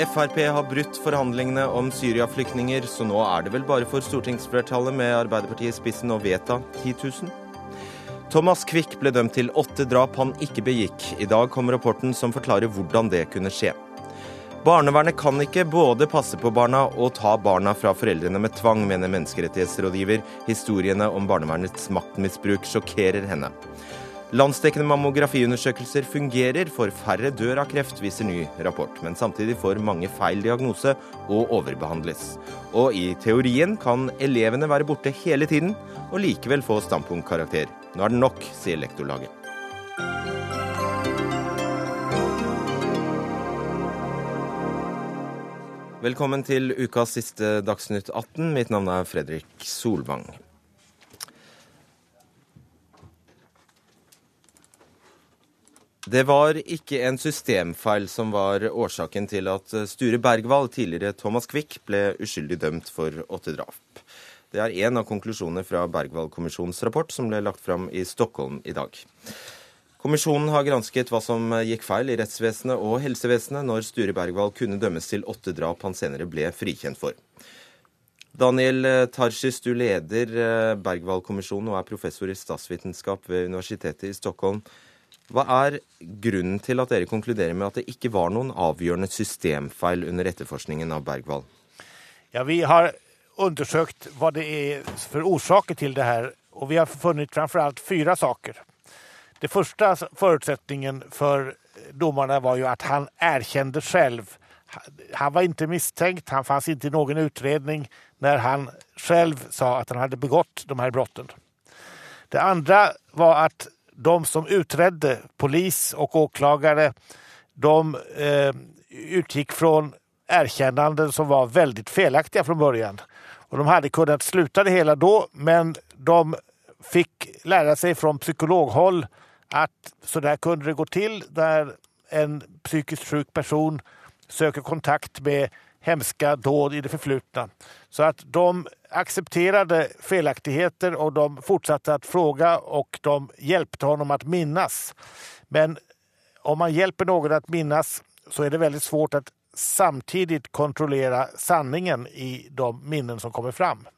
Frp har brutt forhandlingene om Syria-flyktninger, så nå er det vel bare for stortingsflertallet med Arbeiderpartiet i spissen å vedta 10 000? Thomas Quick ble dømt til åtte drap han ikke begikk. I dag kom rapporten som forklarer hvordan det kunne skje. Barnevernet kan ikke både passe på barna og ta barna fra foreldrene med tvang, mener menneskerettighetsrådgiver. Historiene om barnevernets maktmisbruk sjokkerer henne. Landsdekkende mammografiundersøkelser fungerer, for færre dør av kreft, viser ny rapport. Men samtidig får mange feil diagnose og overbehandles. Og i teorien kan elevene være borte hele tiden og likevel få standpunktkarakter. Nå er det nok, sier lektorlaget. Velkommen til ukas siste Dagsnytt 18. Mitt navn er Fredrik Solvang. Det var ikke en systemfeil som var årsaken til at Sture Bergwall, tidligere Thomas Quick, ble uskyldig dømt for åtte drap. Det er én av konklusjonene fra Bergwall-kommisjonens rapport som ble lagt fram i Stockholm i dag. Kommisjonen har gransket hva som gikk feil i rettsvesenet og helsevesenet når Sture Bergwall kunne dømmes til åtte drap han senere ble frikjent for. Daniel Tarsis, du leder eh, Bergwall-kommisjonen og er professor i statsvitenskap ved Universitetet i Stockholm. Hva er grunnen til at dere konkluderer med at det ikke var noen avgjørende systemfeil under etterforskningen av Bergwall? Ja, Vi har undersøkt hva det er for årsaker til det her, og vi har funnet framfor alt fire saker. Det første forutsetningen for dommerne var jo at han erkjente selv. Han var ikke mistenkt, han fanns ikke i noen utredning når han selv sa at han hadde begått de her brottene. Det andre var att de som utredde, polis och åklagare, de eh, utgick från erkännanden som var väldigt felaktiga från början. De hade kunnat sluta det hela då, men de fick lära sig från psykologhåll att så där kunde det gå till där en psykiskt sjuk person söker kontakt med hemska dåd i det förflutna. Så att de accepterade felaktigheter och de fortsatte att fråga och de hjälpte honom att minnas. Men om man hjälper någon att minnas så är det väldigt svårt att samtidigt kontrollera sanningen i de minnen som kommer fram.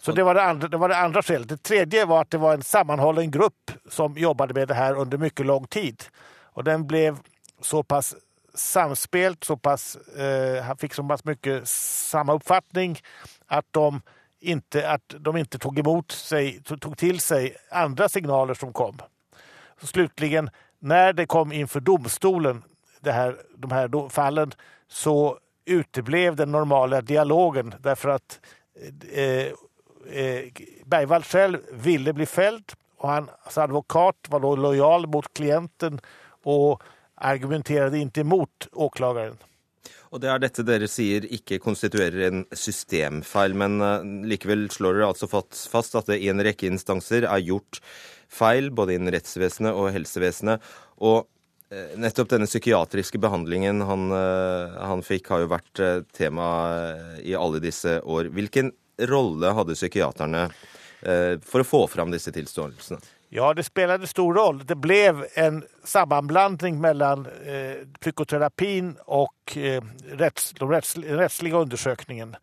Så det var det, andra, det var det andra skälet. Det tredje var att det var en sammanhållen grupp som jobbade med det här under mycket lång tid. Och den blev så pass samspelt, så pass, eh, han fick så pass mycket samma uppfattning att de inte, att de inte tog emot sig, tog till sig andra signaler som kom. Så slutligen, när det kom inför domstolen, det här, de här fallen, så uteblev den normala dialogen därför att eh, eh, Bergvall själv ville bli fälld och hans advokat var lojal mot klienten och argumenterade inte emot åklagaren. Og Det er dette dere sier ikke konstituerer en systemfeil, men uh, likevel slår dere altså fast at det i en rekke instanser er gjort feil, både innen rettsvesenet og helsevesenet. Og uh, nettopp denne psykiatriske behandlingen han, uh, han fikk, har jo vært tema i alle disse år. Hvilken rolle hadde psykiaterne eh, for å få fram disse tilståelsene? Ja, det spilte stor roll. Det ble en sammenblanding mellom eh, psykoterapien og eh, retts, rätts, rättsliga undersökningen.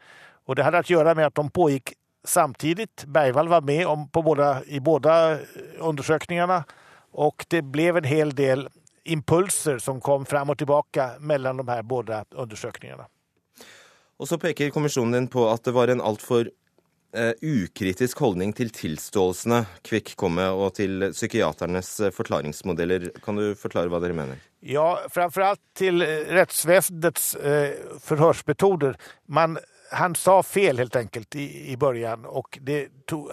Och det hadde å gjøre med at de pågikk samtidig. Bergvall var med om, båda, i båda undersøkelsene. Og det ble en hel del impulser som kom fram og tilbake mellom de her båda undersøkelsene. Og så peker kommisjonen din på at det var en altfor uh, ukritisk holdning til tilståelsene Kvikk kom med, og til psykiaternes uh, forklaringsmodeller. Kan du forklare hva dere mener? Ja, framfor alt til eh, rettsvesenets uh, forhørsmetoder. Man han sa fel helt enkelt i, i början och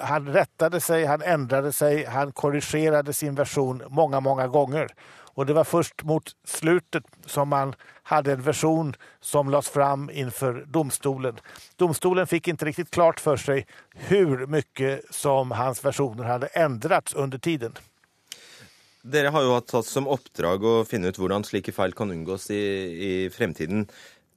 han rättade seg, han ändrade seg, han korrigerade sin version många, många gånger. Och det var först mot slutet som man hade en version som lades fram inför domstolen. Domstolen fick inte riktigt klart för sig hur mycket som hans versioner hade ändrats under tiden. Dere har jo hatt som oppdrag å finne ut hvordan slike feil kan unngås i, i fremtiden.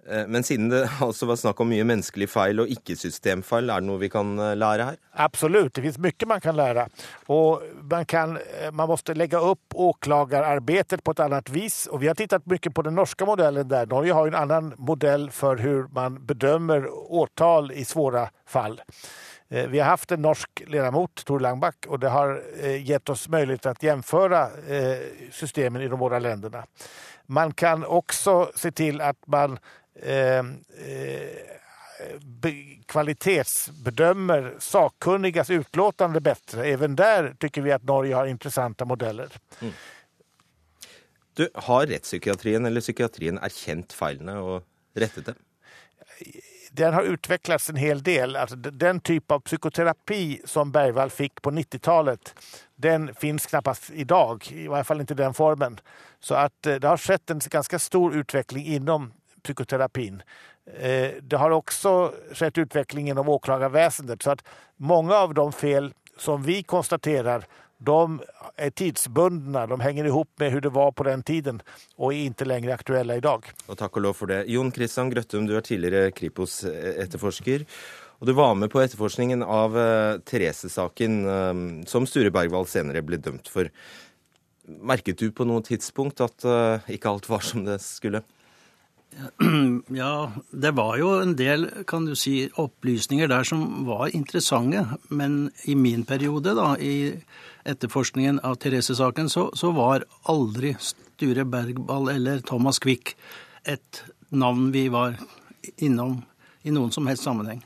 Eh, men siden det altså var snakk om mye menneskelig feil og ikke systemfeil, er det noe vi kan eh, lære her? Absolutt, det finnes mye man kan lære. Og man, kan, eh, man måste legge opp åklagerarbeidet på et annet vis. Og vi har tittet mye på den norske modellen der. Norge har en annen modell for hvordan man bedømmer åtal i svåre fall. Vi har hatt en norsk ledamot, Tor Langbakk, og det har gitt oss mulighet til å gjennomføre systemene i de våre landene. Man kan også se til at man kvalitetsbedömer sakkunnigas utlåtande bättre. Även där tycker vi at Norge har interessante modeller. Mm. Du, Har rettspsykiatrien eller psykiatrien erkjent feilene og rettet dem? Den har utviklet en hel del. Altså, den type av psykoterapi som Bergvall fikk på 90-tallet, den finnes knappast i dag. I hvert fall ikke den formen. Så at eh, det har skjedd en ganske stor utvikling innom psykoterapin. Eh, det har også skjedd utvikling inom åklagarväsendet så att många av de fel som vi konstaterer de er tidsbundne, de henger ihop med hvordan det var på den tiden og er ikke lenger aktuelle i dag. Og Takk og lov for det. Jon Christian Grøttum, du er tidligere Kripos-etterforsker. Og Du var med på etterforskningen av uh, Therese-saken, som Sture Bergwall senere ble dømt for. Merket du på noe tidspunkt at ikke alt var som det skulle? Ja, det var jo en del kan du si, opplysninger der som var interessante. Men i min periode, da, i etterforskningen av Therese-saken, så, så, var aldri Sture Bergball eller Thomas Quick et navn vi var innom i noen som helst sammenheng.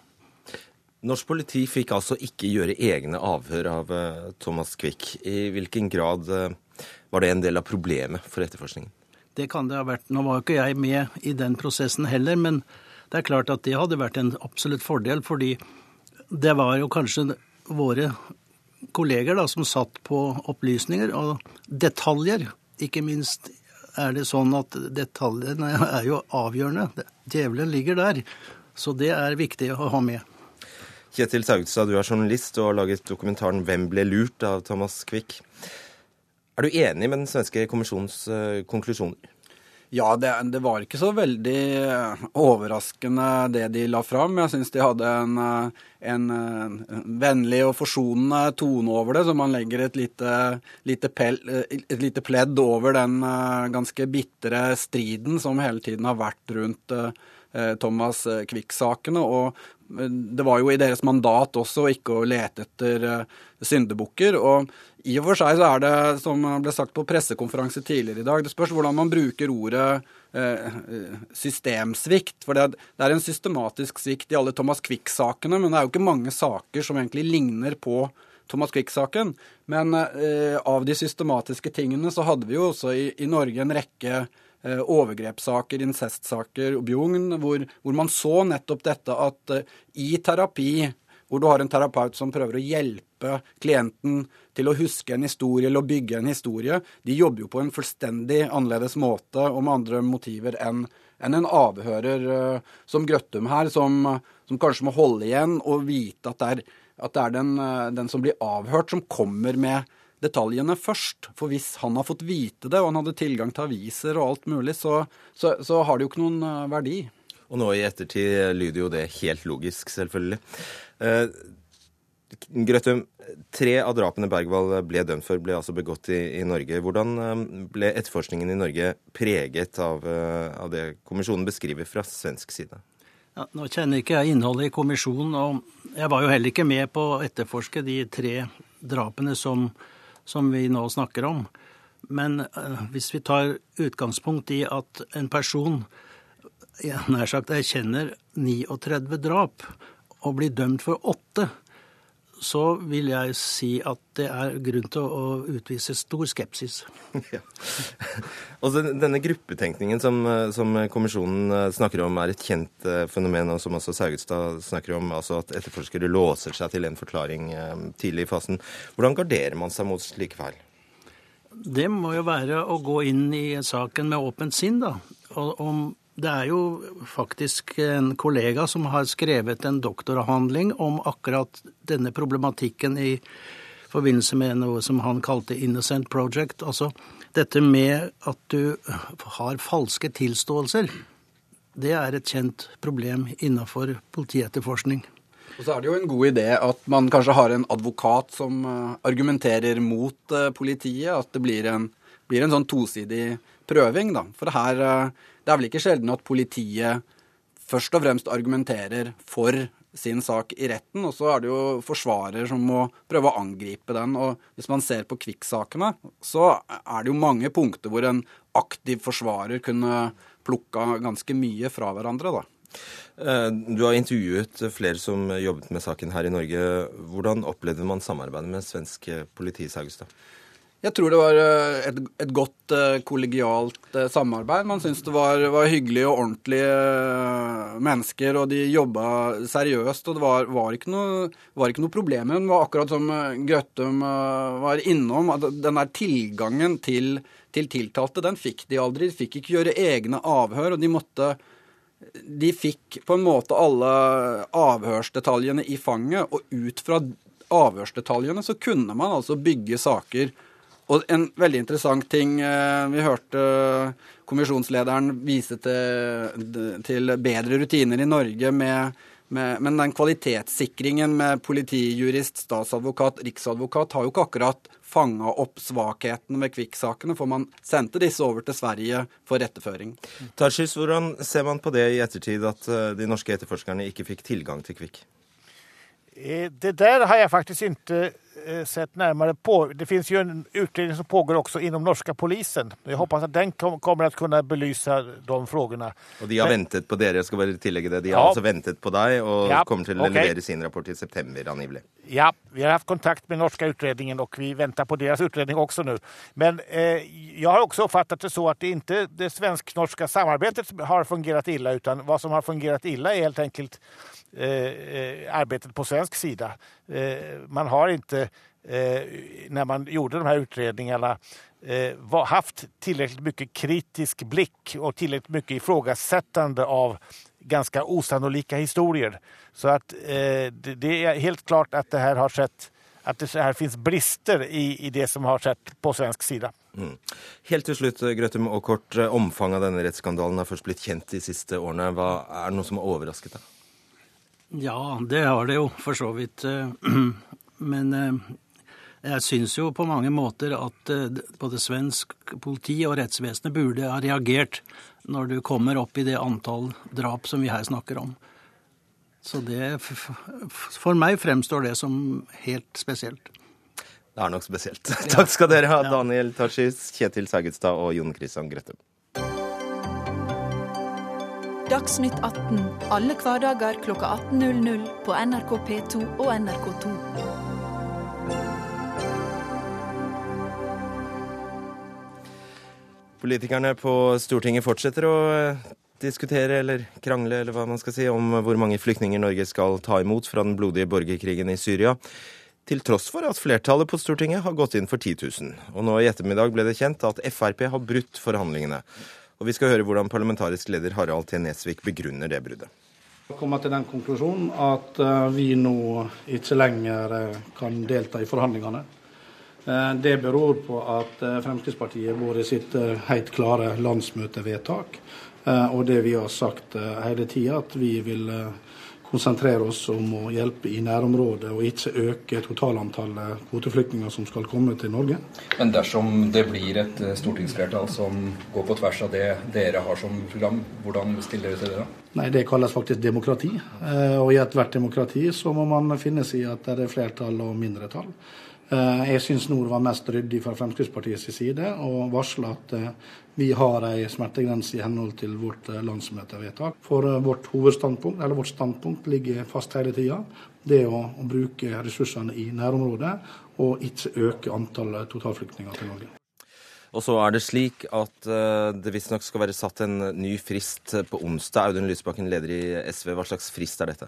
Norsk politi fikk altså ikke gjøre egne avhør av uh, Thomas Quick. I hvilken grad uh, var det en del av problemet for etterforskningen? Det kan det ha vært. Nå var jo ikke jeg med i den prosessen heller, men det er klart at det hadde vært en absolutt fordel, fordi det var jo kanskje våre kolleger da, som satt på opplysninger og detaljer. Ikke minst er det sånn at detaljene er jo avgjørende. Djevelen ligger der. Så det er viktig å ha med. Kjetil Saugstad, du er journalist og har laget dokumentaren 'Hvem ble lurt?' av Thomas Quick. Er du enig med den svenske kommisjonens uh, konklusjoner? Ja, det, det, var ikke så veldig eh, overraskende det de la fram. Jeg syns de hadde en, eh, en, vennlig og forsonende tone over det, så man legger et lite, lite, pel, et lite pledd over den ganske bitre striden som hele tiden har vært rundt Thomas Quick-sakene. Og det var jo i deres mandat også ikke å lete etter syndebukker. Og i og for seg så er det, som ble sagt på pressekonferanse tidligere i dag, det spørs hvordan man bruker ordet eh, systemsvikt. For det, er en systematisk svikt i alle Thomas Quick-sakene, men det er jo ikke mange saker som egentlig ligner på Thomas Quick-saken. Men eh, av de systematiske tingene så hadde vi jo også i, i Norge en rekke eh, overgrepssaker, incestsaker bjugn, hvor, hvor, man så nettopp dette at eh, i terapi, hvor du har en terapeut som prøver å hjelpe klienten til å huske en historie eller å bygge en historie. De jobber jo på en fullstendig annerledes måte og med andre motiver enn en avhører uh, som Grøttum her, som, som, kanskje må holde igjen og vite at det er, at det er den, den, som blir avhørt, som kommer med detaljene først. For hvis han har fått vite det, og han hadde tilgang til aviser og alt mulig, så, så, så har det jo ikke noen uh, verdi. Og nå i ettertid lyder jo det helt logisk, selvfølgelig. Grøttum, tre av drapene Bergwall ble dømt for, ble altså begått i, i Norge. Hvordan eh, ble etterforskningen i Norge preget av, eh, av det kommisjonen beskriver fra svensk side? Ja, nå kjenner ikke jeg innholdet i kommisjonen, og jeg var jo heller ikke med på å etterforske de tre drapene som, som vi nå snakker om. Men uh, hvis vi tar utgangspunkt i at en person nær sagt erkjenner 39 drap og blir dømt for åtte, så vil jeg si at det er grunn til å utvise stor skepsis. Ja. Altså, denne gruppetenkningen som, som, kommisjonen eh, snakker om, er et kjent eh, fenomen, og som også Saugestad snakker om, altså at etterforskere låser seg til en forklaring eh, tidlig i fasen. Hvordan garderer man seg mot slike feil? Det må jo være å gå inn i saken med åpent sinn, da. Og om det er jo faktisk en kollega som har skrevet en doktoravhandling om akkurat denne problematikken i forbindelse med noe som han kalte Innocent Project. Altså dette med at du har falske tilståelser. Det er et kjent problem innenfor politietterforskning. Og så er det jo en god idé at man kanskje har en advokat som eh, argumenterer mot eh, politiet. At det blir en, blir en sånn tosidig prøving, da. For her, eh, det er vel ikke sjelden at politiet først og fremst argumenterer for sin sak i retten, og så er det jo forsvarer som må prøve å angripe den. Og hvis man ser på Kvikk-sakene, så er det jo mange punkter hvor en aktiv forsvarer kunne plukka ganske mye fra hverandre, da. Eh, du har intervjuet flere som jobbet med saken her i Norge. Hvordan opplevde man samarbeidet med svensk politi, Saugstad? Jeg tror det var eh, et, et godt eh, kollegialt samarbeid. Man syntes det var, var, hyggelige og ordentlige mennesker, og de jobba seriøst. Og det var, var, ikke noe, var ikke noe problem. Det var akkurat som Grøttum var innom, at den der tilgangen til, til tiltalte, den fikk de aldri. De fikk ikke gjøre egne avhør, og de måtte de fikk på en måte alle avhørsdetaljene i fanget, og ut fra avhørsdetaljene så kunne man altså bygge saker. Og en veldig interessant ting eh, Vi hørte kommisjonslederen vise til, til bedre rutiner i Norge med med, men den kvalitetssikringen med politijurist, statsadvokat, riksadvokat har jo ikke akkurat fanga opp svakheten ved Kvikk-sakene, for man sendte disse over til Sverige for retteføring. Tarsis, hvordan ser man på det i ettertid, at eh, de norske etterforskerne ikke fikk tilgang til Kvikk? Eh, det der har jeg faktisk ikke Eh, sett närmare på. Det finns ju en utredning som pågår också inom norska polisen. Jag hoppas att den kommer att kunna belysa de frågorna. Og de har Men, ventet på dere, jeg skal bare tillegge det. De har ja. altså ventet på deg og ja, kommer til å okay. levere sin rapport i september angivelig. Ja, vi har haft kontakt med norska utredningen och vi väntar på deras utredning också nu. Men eh, jag har också uppfattat det så att det inte det svensk-norska samarbetet har fungerat illa utan vad som har fungerat illa är helt enkelt eh, eh arbetet på svensk sida. Eh, man har inte Eh, när man gjorde de här utredningarna eh, haft tillräckligt mycket kritisk blick och tillräckligt mycket ifrågasättande av ganska osannolika historier. Så att eh, det är helt klart att det här har skett at det her finnes brister i, i, det som har skjedd på svensk side. Mm. Helt til slutt, Grøtum og kort. Omfanget av denne rettsskandalen har først blitt kjent de siste årene. Hva, er det noe som har overrasket deg? Ja, det har det jo for så vidt. Men jeg syns jo på mange måter at eh, både svensk politi og rettsvesenet burde ha reagert når du kommer opp i det antall drap som vi her snakker om. Så det For meg fremstår det som helt spesielt. Det er nok spesielt. Ja. Takk skal dere ha, Daniel Tarsis, Kjetil Saugestad og Jon Christian Grøttum. Dagsnytt 18 alle hverdager klokka 18.00 på NRK P2 og NRK2. Politikerne på Stortinget fortsetter å eh, diskutere eller krangle eller hva man skal si, om hvor mange flyktninger Norge skal ta imot fra den blodige borgerkrigen i Syria. Til tross for at flertallet på Stortinget har gått inn for 10 000. Og nå i ettermiddag ble det kjent at Frp har brutt forhandlingene. Og vi skal høre hvordan parlamentarisk leder Harald T. Nesvik begrunner det bruddet. Jeg kommer til den konklusjonen at eh, vi nå ikke lenger eh, kan delta i forhandlingene. Eh, det beror på at Fremskrittspartiet Fremskrittspartiet i sitt eh, helt klare landsmøtevedtak og det vi har sagt hele tida, at vi vil konsentrere oss om å hjelpe i nærområdet og ikke øke totalantallet kvoteflyktninger som skal komme til Norge. Men dersom det blir et stortingsflertall som går på tvers av det dere har som program, hvordan stiller dere til det da? Nei, Det kalles faktisk demokrati. Og i ethvert demokrati så må man finne seg i at det er flertall og mindretall. Eh, jeg syns Nord var mest ryddig fra Fremskrittspartiets side og varsla at eh, vi har en smertegrense i henhold til vårt eh, landsmøtevedtak. For vårt hovedstandpunkt, eller vårt standpunkt ligger fast hele tida. Det å, å bruke ressursene i nærområdet og ikke øke antallet totalflyktninger til Norge. Og så er det slik at det visstnok skal være satt en ny frist på onsdag. Audun Lysbakken, leder i SV, hva slags frist er dette?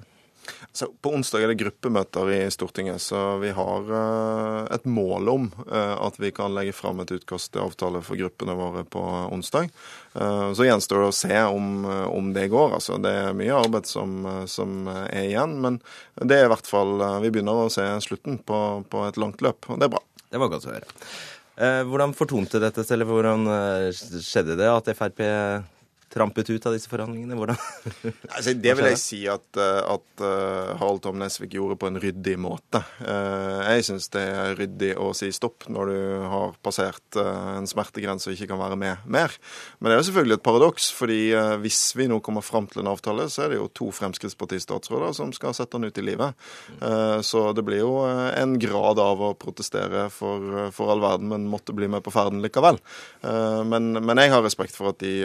Så på onsdag er det gruppemøter i Stortinget, så vi har uh, et mål om uh, at vi kan legge fram et utkast til avtale for gruppene våre på onsdag. Uh, så gjenstår det å se om, om, det går. Altså, det er mye arbeid som, som, er igjen, men det er i hvert fall Vi begynner å se slutten på, på et langt løp, og det er bra. Det var godt å høre. Hvordan fortonte dette seg, eller hvordan skjedde det at Frp trampet ut av disse forhandlingene? Hvordan? altså, det vil jeg si at, eh, at uh, Harald Tom Nesvik gjorde på en ryddig måte. Uh, jeg syns det er ryddig å si stopp når du har passert en smertegrense og ikke kan være med mer. Men det er jo selvfølgelig et paradoks, fordi hvis vi nå kommer fram til en avtale, så er det jo to Fremskrittsparti-statsråder som skal sette den ut i livet. så det blir jo en grad av å protestere for, for all verden, men måtte bli med på ferden likevel. Men, men, jeg har respekt for at de,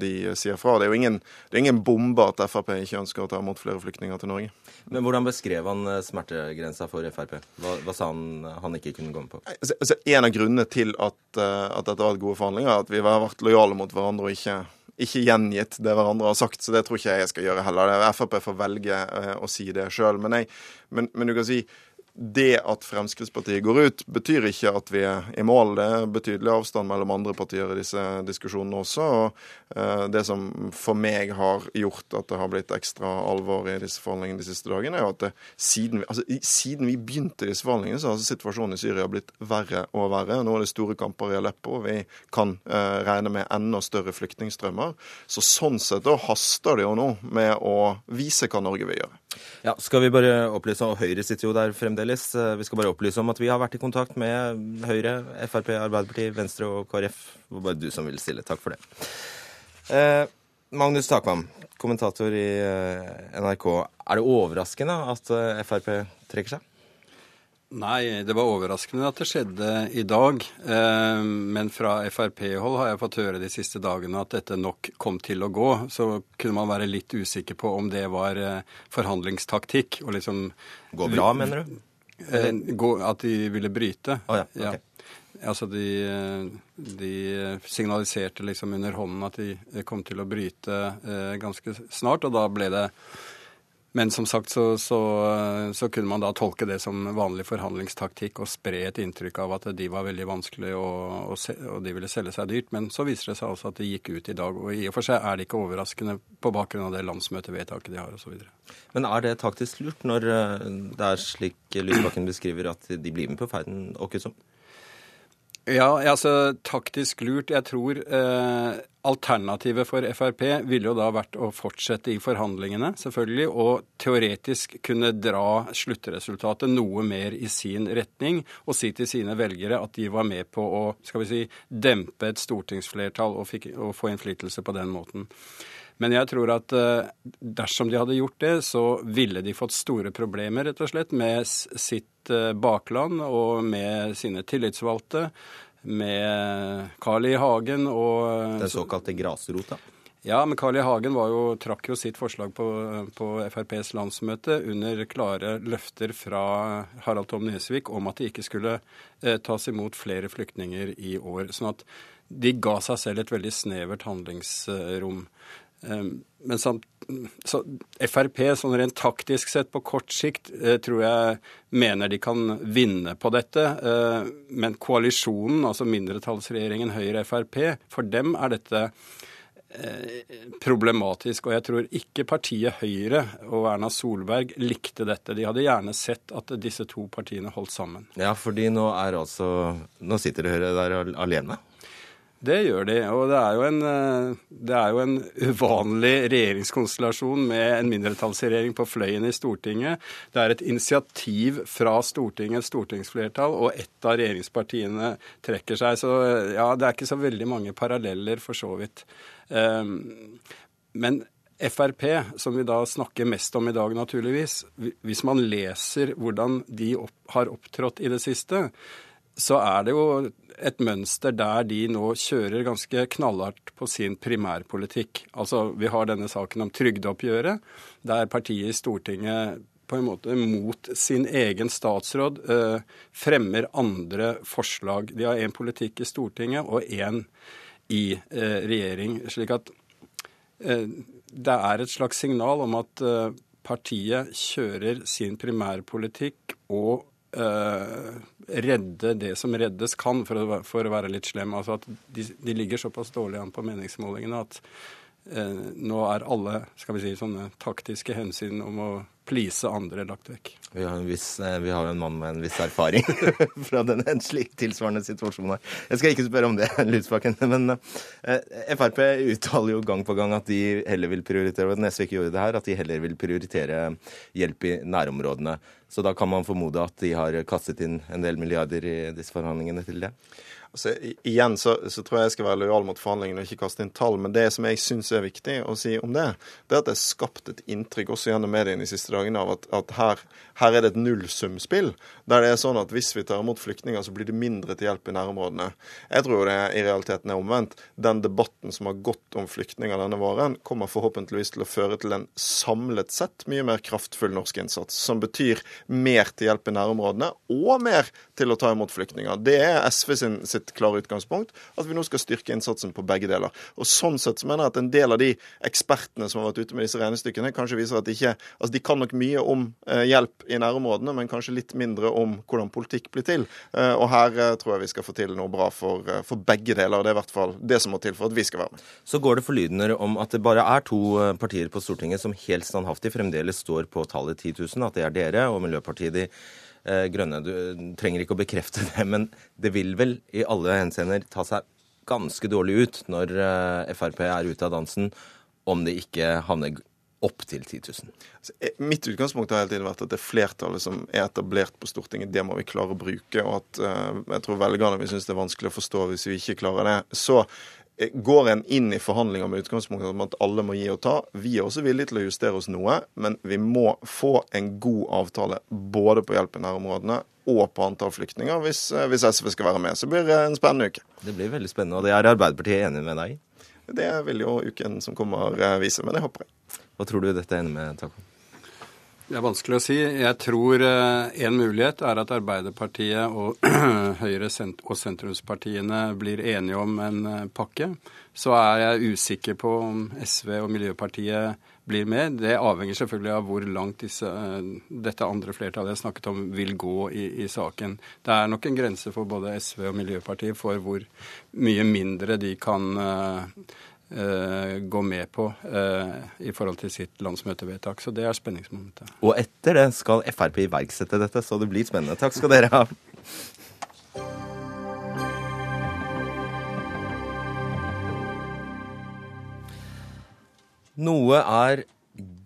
de sier fra. Det er jo ingen, det er ingen bombe at Frp ikke ønsker å ta imot flere flyktninger til Norge. Men Hvordan beskrev han eh, smertegrensa for Frp? Hva, hva, sa han han ikke kunne gå med på? Altså, altså, en av grunnene til at, eh, at dette har vært gode forhandlinger, er at vi har vært lojale mot hverandre og ikke ikke gjengitt det hverandre har sagt, så det tror ikke jeg skal gjøre heller. Frp får velge å si det sjøl. Men, men, men, du kan si det at Fremskrittspartiet går ut, betyr ikke at vi er i mål. Det er betydelig avstand mellom andre partier i disse diskusjonene også. og eh, Det som for meg har gjort at det har blitt ekstra alvor i disse forhandlingene de siste dagene, er jo at det, siden, altså, siden, vi begynte disse forhandlingene, så har altså situasjonen i Syria blitt verre og verre. Nå er det store kamper i Aleppo. Vi kan uh, regne med enda større flyktningstrømmer. Så sånn sett da haster det jo nå med å vise hva Norge vil gjøre. Ja, skal vi bare opplyse, og Høyre sitter jo der fremdeles. Eh, vi skal bare opplyse om at vi har vært i kontakt med Høyre, Frp, Arbeiderpartiet, Venstre og KrF. Det var bare du som ville stille. Takk for det. Eh, Magnus Takvam, kommentator i eh, NRK. Er det overraskende at eh, Frp trekker seg? Nei, det var overraskende at det skjedde i dag. Eh, men fra Frp-hold har jeg fått høre de siste dagene at dette nok kom til å gå. Så kunne man være litt usikker på om det var eh, forhandlingstaktikk. Og liksom Gå bra, mener du? Eh, at de ville bryte. Oh, ja. Okay. ja. Altså de, de, signaliserte liksom under hånden at de kom til å bryte ganske snart, og da ble det men som sagt så, så, så, kunne man da tolke det som vanlig forhandlingstaktikk og spre et inntrykk av at de var veldig vanskelige og, og, og, de ville selge seg dyrt. Men så viser det seg altså at de gikk ut i dag. Og i og for seg er det ikke overraskende på bakgrunn av det landsmøtevedtaket de har osv. Men er det taktisk lurt når eh, det er slik Lysbakken beskriver at de blir med på ferden, Åkesson? Ja, altså taktisk lurt. Jeg tror eh, alternativet for Frp ville jo da vært å fortsette i forhandlingene, selvfølgelig, og teoretisk kunne dra sluttresultatet noe mer i sin retning og si til sine velgere at de var med på å skal vi si, dempe et stortingsflertall og, fikk, og få innflytelse på den måten. Men jeg tror at eh, dersom de hadde gjort det, så ville de fått store problemer, rett og slett, med sitt eh, bakland og med sine tillitsvalgte. Med Carl I. Hagen og Den såkalte grasrota? Ja, men Carl I. Hagen jo, trakk jo sitt forslag på, på, FrPs landsmøte under klare løfter fra Harald Tom Nesvik om at det ikke skulle eh, tas imot flere flyktninger i år. Sånn at de ga seg selv et veldig snevert handlingsrom. Ehm, men samt, så Frp sånn rent taktisk sett på kort sikt eh, tror jeg mener de kan vinne på dette. Eh, men koalisjonen, altså mindretallsregjeringen Høyre-Frp, for dem er dette eh, problematisk. Og jeg tror ikke partiet Høyre og Erna Solberg likte dette. De hadde gjerne sett at disse to partiene holdt sammen. Ja, fordi nå er altså Nå sitter Høyre der alene? Det gjør de. Og det er, jo en, eh, er jo en uvanlig regjeringskonstellasjon med en mindretallsregjering på fløyen i Stortinget. Det er et initiativ fra Stortingets stortingsflertall, og ett av regjeringspartiene trekker seg. Så ja, det er ikke så veldig mange paralleller, for så vidt. Ehm, men Frp, som vi da snakker mest om i dag, naturligvis, hvis man leser hvordan de har opptrådt i det siste, så er det jo et mønster der de nå kjører ganske knallhardt på sin primærpolitikk. Altså, Vi har denne saken om trygdeoppgjøret, der partiet i Stortinget på en måte mot sin egen statsråd eh, fremmer andre forslag. De har én politikk i Stortinget og én i eh, regjering. slik at eh, det er et slags signal om at eh, partiet kjører sin primærpolitikk og redde det som reddes kan, for å, for å være litt slem. Altså at de, de, ligger såpass dårlig an på meningsmålingene at uh, nå er alle skal vi si, sånne taktiske hensyn om å please andre lagt vekk. Vi har, viss, eh, vi har jo en mann med en viss erfaring fra den, en slik tilsvarende situasjon her. Jeg skal ikke spørre om det, Lysbakken, men eh, Frp uttaler jo gang på gang at de heller vil prioritere, og SV ikke gjorde det her, at de heller vil prioritere hjelp i nærområdene. Så da kan man formode at de har kastet inn en del milliarder i disse forhandlingene til det? Altså, igjen så, så, tror jeg jeg skal være lojal mot forhandlingene og ikke kaste inn tall. Men det som jeg syns er viktig å si om det, det er at det er skapt et inntrykk også gjennom mediene de siste dagene av at, at her, her, er det et nullsumspill. Der det er sånn at hvis vi tar imot flyktninger, så blir det mindre til hjelp i nærområdene. Jeg tror det i realiteten er omvendt. Den debatten som har gått om flyktninger denne våren, kommer forhåpentligvis til å føre til en samlet sett mye mer kraftfull norsk innsats. Som betyr mer til hjelp i nærområdene og mer til å ta imot flyktninger. Det er SV sin, sin sitt klare utgangspunkt, at vi nå skal styrke innsatsen på begge deler. Og Sånn sett så mener jeg at en del av de ekspertene som har vært ute med disse regnestykkene, kanskje viser at de ikke altså de kan nok mye om eh, hjelp i nærområdene, men kanskje litt mindre om hvordan politikk blir til. Eh, og her eh, tror jeg vi skal få til noe bra for, for begge deler. og Det er i hvert fall det som må til for at vi skal være med. Så går det forlydender om at det bare er to partier på Stortinget som helt standhaftig fremdeles står på tallet 10 000, at det er dere og Miljøpartiet De Grønne. Du trenger ikke å bekrefte det, men det vil vel i alle henseender ta seg ganske dårlig ut når eh, Frp er ute av dansen, om det ikke havner opp til 10 000. Altså, eh, mitt utgangspunkt har hele tiden vært at det flertallet som er etablert på Stortinget, det må vi klare å bruke. Og at jeg tror velgerne vil synes det er vanskelig å forstå hvis vi ikke klarer det. Så går en inn i forhandlinger med utgangspunkt om at alle må gi og ta. Vi er også villige til å justere oss noe, men vi må få en god avtale både på hjelp i nærområdene og på antall flyktninger hvis, eh, hvis, SV skal være med. Så blir det en spennende uke. Det blir veldig spennende, og det er Arbeiderpartiet enig med deg i? Det vil jo uken som kommer eh, vise, men det håper jeg. Hva tror du dette ender med, Taco? Det er vanskelig å si. Jeg tror eh, en mulighet er at Arbeiderpartiet og Høyre- og sentrumspartiene blir enige om en eh, pakke. Så er jeg usikker på om SV og Miljøpartiet blir med. Det avhenger selvfølgelig av hvor langt disse, eh, dette andre flertallet jeg snakket om, vil gå i, i, saken. Det er nok en grense for både SV og Miljøpartiet for hvor mye mindre de kan Uh, gå med på uh, i forhold til sitt landsmøtevedtak. Så det er spenningsmomentet. Og etter det skal Frp iverksette dette, så det blir spennende. Takk skal dere ha. Noe er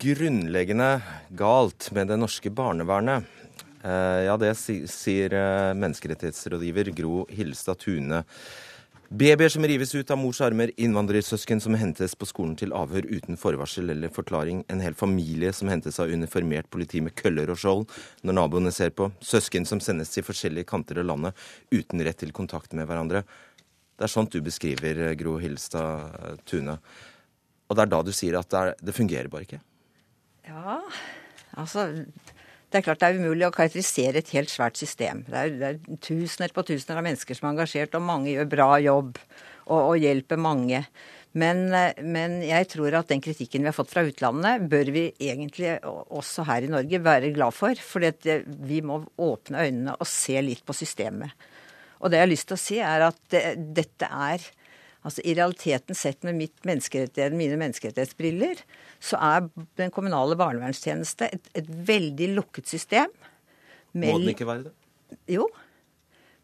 grunnleggende galt med det norske barnevernet. Uh, ja, det sier menneskerettighetsrådgiver Gro Hilstad Tune Babyer som rives ut av mors armer, innvandrersøsken som hentes på skolen til avhør uten forvarsel eller forklaring, en hel familie som hentes av uniformert politi med køller og skjold når naboene ser på, søsken som sendes til forskjellige kanter av landet uten rett til kontakt med hverandre. Det er sånt du beskriver, Gro Hilstad Tune. Og det er da du sier at det, er, det fungerer bare ikke? Ja, altså det er klart det er umulig å karakterisere et helt svært system. Det er, det er tusener på tusener av mennesker som er engasjert, og mange gjør bra jobb og, og hjelper mange. Men, men, jeg tror at den kritikken vi har fått fra utlandet, bør vi egentlig også her i Norge være glad for. For vi må åpne øynene og se litt på systemet. Og det jeg har lyst til å si, er at det, dette er Altså I realiteten sett med menneskerettighet, mine menneskerettighetsbriller, så er den kommunale barnevernstjeneste et, et veldig lukket system. Må den ikke være det? Jo.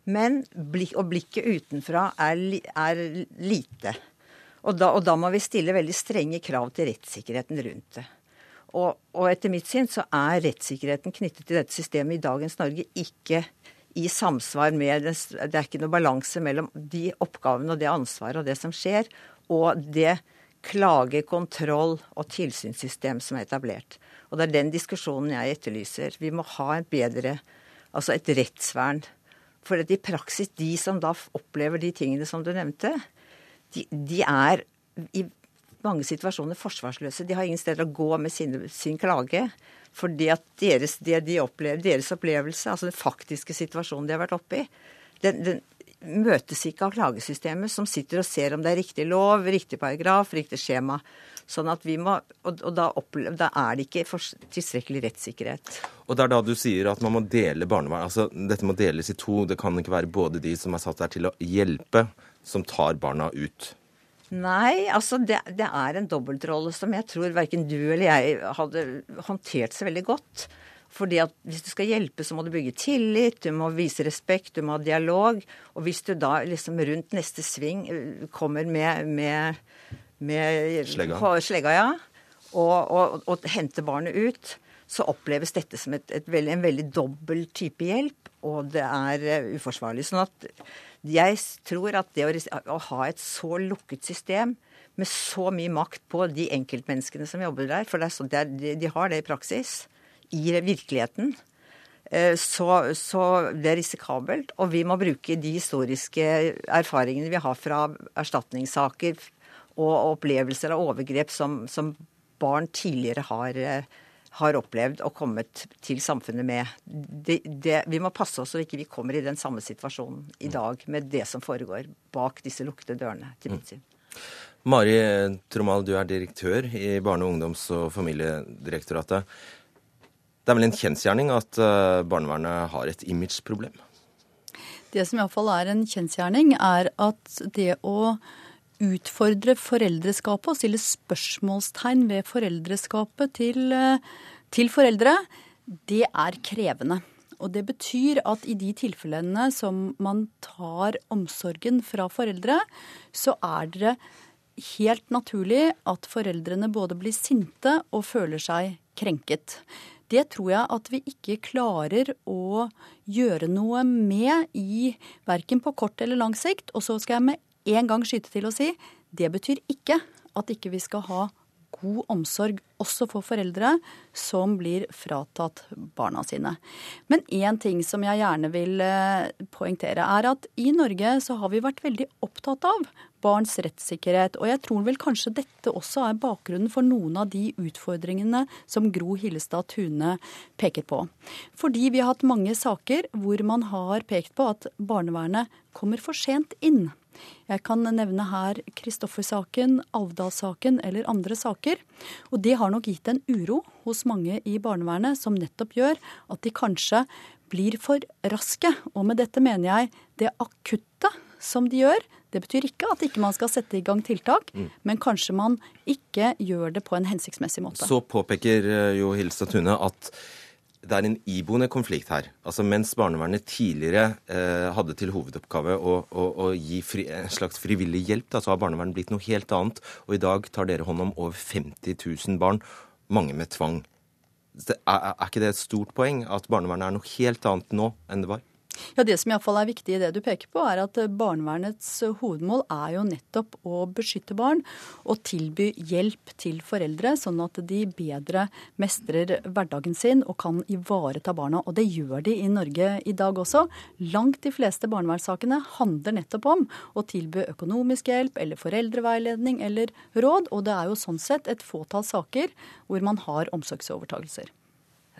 Men blik, og blikket utenfra er, er lite. Og da, og da, må vi stille veldig strenge krav til rettssikkerheten rundt det. Og, og, etter mitt syn så er rettssikkerheten knyttet til dette systemet i dagens Norge ikke i samsvar med Det, er ikke noe balanse mellom de oppgavene og det ansvaret og det som skjer, og det klage-, kontroll- og tilsynssystem som er etablert. Og det er den diskusjonen jeg etterlyser. Vi må ha et bedre Altså et rettsvern. For i praksis, de som da opplever de tingene som du nevnte, de, de er i mange situasjoner forsvarsløse. De har ingen steder å gå med sin, sin klage. Fordi at deres, det de opplever, deres opplevelse, altså den faktiske situasjonen de har vært oppe i, den, den, møtes ikke av klagesystemet, som sitter og ser om det er riktig lov, riktig paragraf, riktig skjema. Sånn at vi må, og, og da, opple, da, er det ikke tilstrekkelig rettssikkerhet. Og det er da du sier at man må dele barnevern. Altså, dette må deles i to. Det kan ikke være både de som er satt der til å hjelpe, som tar barna ut. Nei, altså det, det er en dobbeltrolle som jeg tror verken du eller jeg hadde håndtert så veldig godt. Fordi at hvis du skal hjelpe, så må du bygge tillit, du må vise respekt, du må ha dialog. Og hvis du da liksom rundt neste sving eh, kommer med, med, med Slegga. slegga ja, og, og, og henter barnet ut, så oppleves dette som et, et veldig, en veldig dobbel type hjelp, og det er eh, uforsvarlig. Sånn at jeg tror at det å, å ha et så lukket system med så mye makt på de enkeltmenneskene som jobber der, for er sånn, er, de, de har det i praksis, i virkeligheten, eh, så, så det er risikabelt. Og vi må bruke de historiske erfaringene vi har fra erstatningssaker og opplevelser av overgrep som, som barn tidligere har, eh, har opplevd og kommet til samfunnet med. Det, det, vi må passe oss så ikke vi kommer i den samme situasjonen i dag med det som foregår bak disse lukkede dørene, til mitt syn. Mari Tromal, du er direktør i Barne-, ungdoms- og familiedirektoratet. Det er vel en kjensgjerning at eh, barnevernet har et imageproblem? Det som iallfall er en kjensgjerning, er at det å utfordre foreldreskapet og stille spørsmålstegn ved foreldreskapet til, eh, til foreldre, det er krevende. Og det betyr at i de tilfellene som man tar omsorgen fra foreldre, så er det helt naturlig at foreldrene både blir sinte og føler seg krenket. Det tror jeg at vi ikke klarer å gjøre noe med i verken på kort eller lang sikt. Og så skal jeg med en gang skyte til å si det betyr ikke at ikke vi skal ha god omsorg også for foreldre som blir fratatt barna sine. Men én ting som jeg gjerne vil eh, poengtere, er at i Norge så har vi vært veldig opptatt av barns rettssikkerhet. Og jeg tror vel kanskje dette også er bakgrunnen for noen av de utfordringene som Gro Hillestad Tune peker på. Fordi vi har hatt mange saker hvor man har pekt på at barnevernet kommer for sent inn. Jeg kan nevne her Kristoffer-saken, Alvdal-saken eller andre saker. Og det har nok gitt en uro hos mange i barnevernet som nettopp gjør at de kanskje blir for raske. Og med dette mener jeg det akutte som de gjør. Det betyr ikke at ikke man skal sette i gang tiltak, men kanskje man ikke gjør det på en hensiktsmessig måte. Så påpeker eh, jo Hilstad Tune at det er en iboende konflikt her. Altså Mens barnevernet tidligere eh, hadde til hovedoppgave å, å, å gi fri, en slags frivillig hjelp, da, så har barnevernet blitt noe helt annet. Og i dag tar dere hånd om over 50 000 barn, mange med tvang. Er, er ikke det et stort poeng at barnevernet er noe helt annet nå enn det var? Ja, Det som iallfall er viktig i det du peker på, er at barnevernets hovedmål er jo nettopp å beskytte barn og tilby hjelp til foreldre, sånn at de bedre mestrer hverdagen sin og kan ivareta barna. Og det gjør de i Norge i dag også. Langt de fleste barnevernssakene handler nettopp om å tilby økonomisk hjelp eller foreldreveiledning eller råd, og det er jo sånn sett et fåtall saker hvor man har omsorgsovertagelser.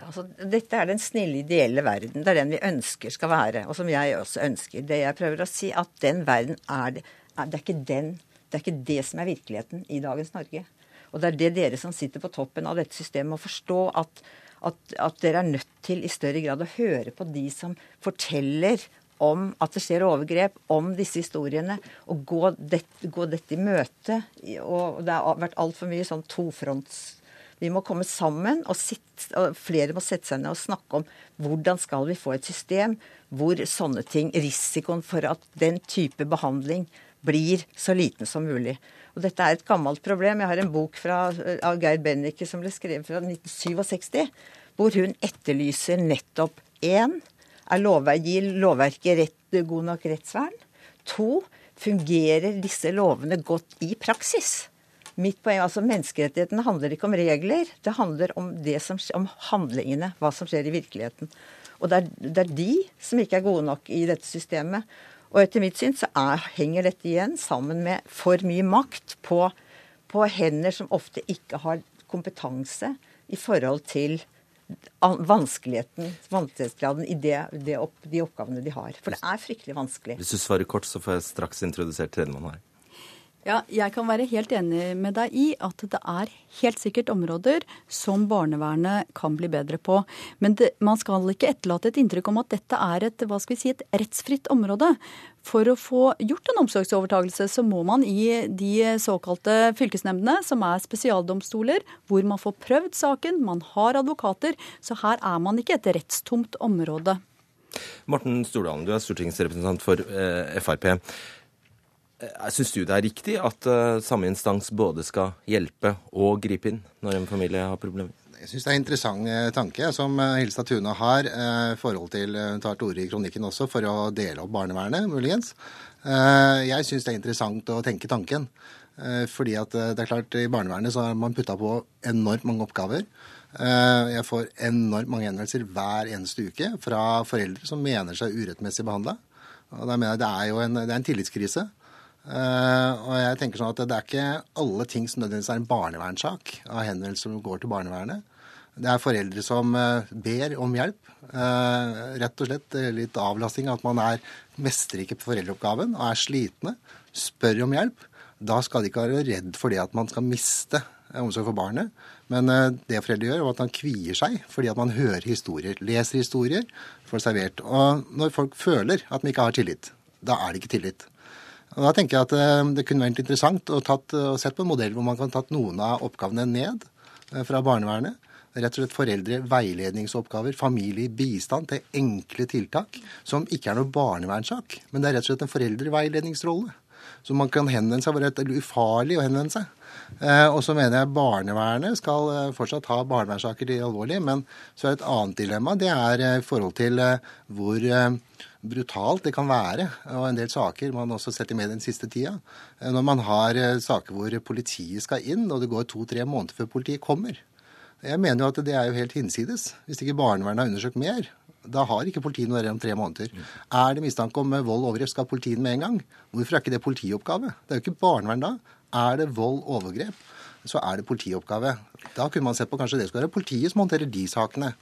Altså, dette er den snille, ideelle verden. Det er den vi ønsker skal være, og som jeg også ønsker. Det jeg prøver å si, at den verden er det. Er, det, er ikke den, det er ikke det som er virkeligheten i dagens Norge. Og det er det dere som sitter på toppen av dette systemet, må forstå at, at, at dere er nødt til i større grad å høre på de som forteller om at det skjer overgrep, om disse historiene, og gå, det, gå dette i møte. Og det har vært altfor mye sånn tofronts vi må komme sammen, og, sitte, og, flere må sette seg ned og snakke om hvordan skal vi få et system hvor sånne ting, risikoen for at den type behandling blir så liten som mulig. Og Dette er et gammelt problem. Jeg har en bok fra, av Geir Bennike som ble skrevet fra 1967, hvor hun etterlyser nettopp én er lovverk, gir lovverket rett, god nok rettsvern. To fungerer disse lovene godt i praksis. Mitt poeng, altså Menneskerettighetene handler ikke om regler, det handler om, det som, om handlingene, hva som skjer i virkeligheten. Og det er, det er, de som ikke er gode nok i dette systemet. Og etter mitt syn så er, henger dette igjen sammen med for mye makt på, på hender som ofte ikke har kompetanse i forhold til vanskeligheten, vanskelighetsgraden i det, det opp, de oppgavene de har. For det er fryktelig vanskelig. Hvis du svarer kort, så får jeg straks introdusert tredjemann her. Ja, jeg kan være helt enig med deg i at det er helt sikkert områder som barnevernet kan bli bedre på. Men det, man skal ikke etterlate et inntrykk om at dette er et, hva skal vi si, et rettsfritt område. For å få gjort en omsorgsovertagelse, så må man i de såkalte fylkesnemndene, som er spesialdomstoler, hvor man får prøvd saken, man har advokater. Så her er man ikke et rettstomt område. Morten Stordalen, du er stortingsrepresentant for eh, Frp. Eh, Syns du det er riktig at uh, samme instans både skal hjelpe og gripe inn når en familie har problemer? Jeg syns det er en interessant uh, tanke som Hilstad Tune har i forhold til Hun tar til orde i kronikken også for å dele opp barnevernet, muligens. Jeg syns det er interessant å tenke tanken. Fordi at det er klart, i barnevernet så har man putta på enormt mange oppgaver. Jeg får enormt mange henvendelser hver eneste uke fra foreldre som mener seg urettmessig behandla. Det er en, det er en tillitskrise. Uh, og jeg tenker sånn at Det er ikke alle ting som nødvendigvis er en barnevernssak av henvendelser som går til barnevernet. Det er foreldre som uh, ber om hjelp. Uh, rett og slett litt avlastning. At man er mestrer ikke foreldreoppgaven og er slitne. Spør om hjelp. Da skal de ikke være redd for det at man skal miste omsorg for barnet. Men det foreldre gjør, er at man kvier seg fordi at man hører historier. Leser historier, får servert. Og når folk føler at de ikke har tillit, da er det ikke tillit. Og da tenker jeg at eh, Det kunne vært interessant å, tatt, å sett på en modell hvor man kan tatt noen av oppgavene ned eh, fra barnevernet. Rett og slett foreldre veiledningsoppgaver, familie bistand til enkle tiltak som ikke er noe barnevernssak, men det er rett og slett en foreldreveiledningsrolle. Så man kan henvende seg det er ufarlig å henvende seg. Eh, og så mener jeg barnevernet skal fortsatt ha barnevernssaker de alvorlige, men så er det et annet dilemma. Det er i forhold til hvor brutalt det kan være, og en del saker man også setter med den siste tida. Eh, når man har eh, saker hvor politiet skal inn, og det går to-tre måneder før politiet kommer. Jeg mener jo at det er jo helt hinsides. Hvis ikke barnevernet har undersøkt mer, da har ikke politiet noe om tre måneder. Er det mistanke om vold og overgrep, skal politiet med en gang. Hvorfor er ikke det politioppgave? Det er jo ikke barnevern da. Er det vold og overgrep, så er det politioppgave. Da kunne man sett på kanskje det skulle være politiet som håndterer de sakene.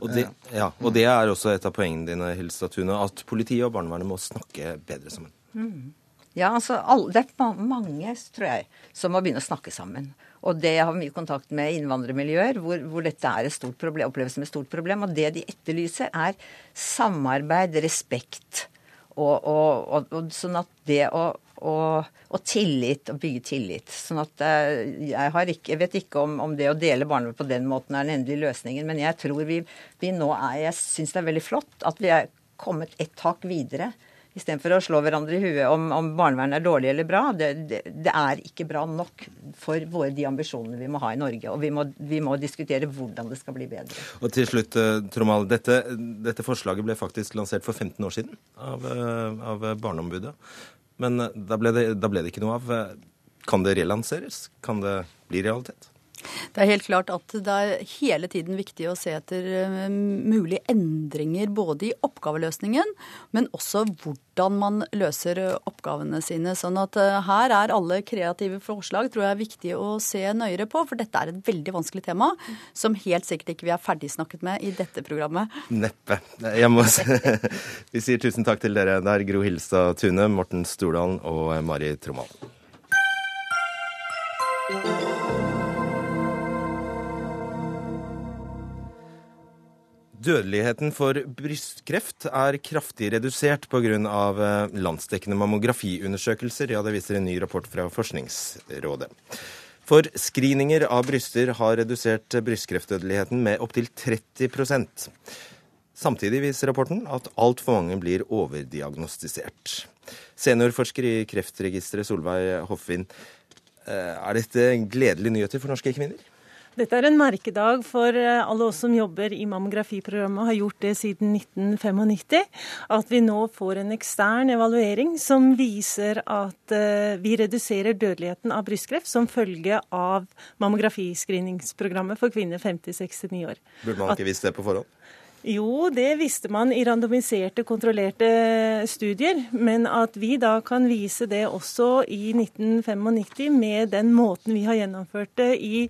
Og det, ja, og det er også et av poengene dine, Hilstad Tune, at politiet og barnevernet må snakke bedre sammen. Mm. Ja, altså, Det er mange, tror jeg, som må begynne å snakke sammen. Og det jeg har mye kontakt med innvandrermiljøer hvor, hvor dette er et stort problem, oppleves som et stort problem. Og det de etterlyser, er samarbeid, respekt. Og, og, og, og sånn at det å og, og, tillit, og bygge tillit. Sånn at jeg jeg, ikke, jeg vet ikke om, om, det å dele barnevernet på den måten er den endelige løsningen, men jeg tror vi, vi nå er Jeg syns det er veldig flott at vi er kommet et tak videre. Istedenfor å slå hverandre i huet om, om barnevernet er dårlig eller bra. Det, det, det, er ikke bra nok for våre, de ambisjonene vi må ha i Norge. Og vi må, vi må diskutere hvordan det skal bli bedre. Og til slutt, eh, Tromal. Dette, dette forslaget ble faktisk lansert for 15 år siden av, eh, av Barneombudet. Men eh, da ble, det, da ble det ikke noe av. Eh, kan det relanseres? Kan det bli realitet? Det er helt klart at det er hele tiden viktig å se etter eh, mulige endringer både i oppgaveløsningen, men også hvordan man løser oppgavene sine. Sånn at her er alle kreative forslag tror jeg er viktig å se nøyere på, for dette er et veldig vanskelig tema som helt sikkert ikke vi er ferdigsnakket med i dette programmet. Neppe. Vi sier tusen takk til dere. Det er Gro Hilstad Tune, Morten Stordalen og Mari Trommald. Dødeligheten for brystkreft er kraftig redusert pga. Eh, landsdekkende mammografiundersøkelser. Ja, det viser en ny rapport fra Forskningsrådet. For screeninger av bryster har redusert brystkreftdødeligheten med opptil 30% Samtidig viser rapporten at altfor mange blir overdiagnostisert. Seniorforsker i Kreftregisteret Solveig Hoffvin, eh, er dette gledelige nyheter for norske kvinner? Dette er en merkedag for eh, alle oss som jobber i mammografiprogrammet og har gjort det siden 1995. At vi nå får en ekstern evaluering som viser at eh, vi reduserer dødeligheten av brystkreft som følge av mammografiscreeningsprogrammet for kvinner 50-69 år. Burde man ikke visst det på forhånd? Jo, det visste man i randomiserte, kontrollerte studier. Men at vi da kan vise det også i 1995 med den måten vi har gjennomført det i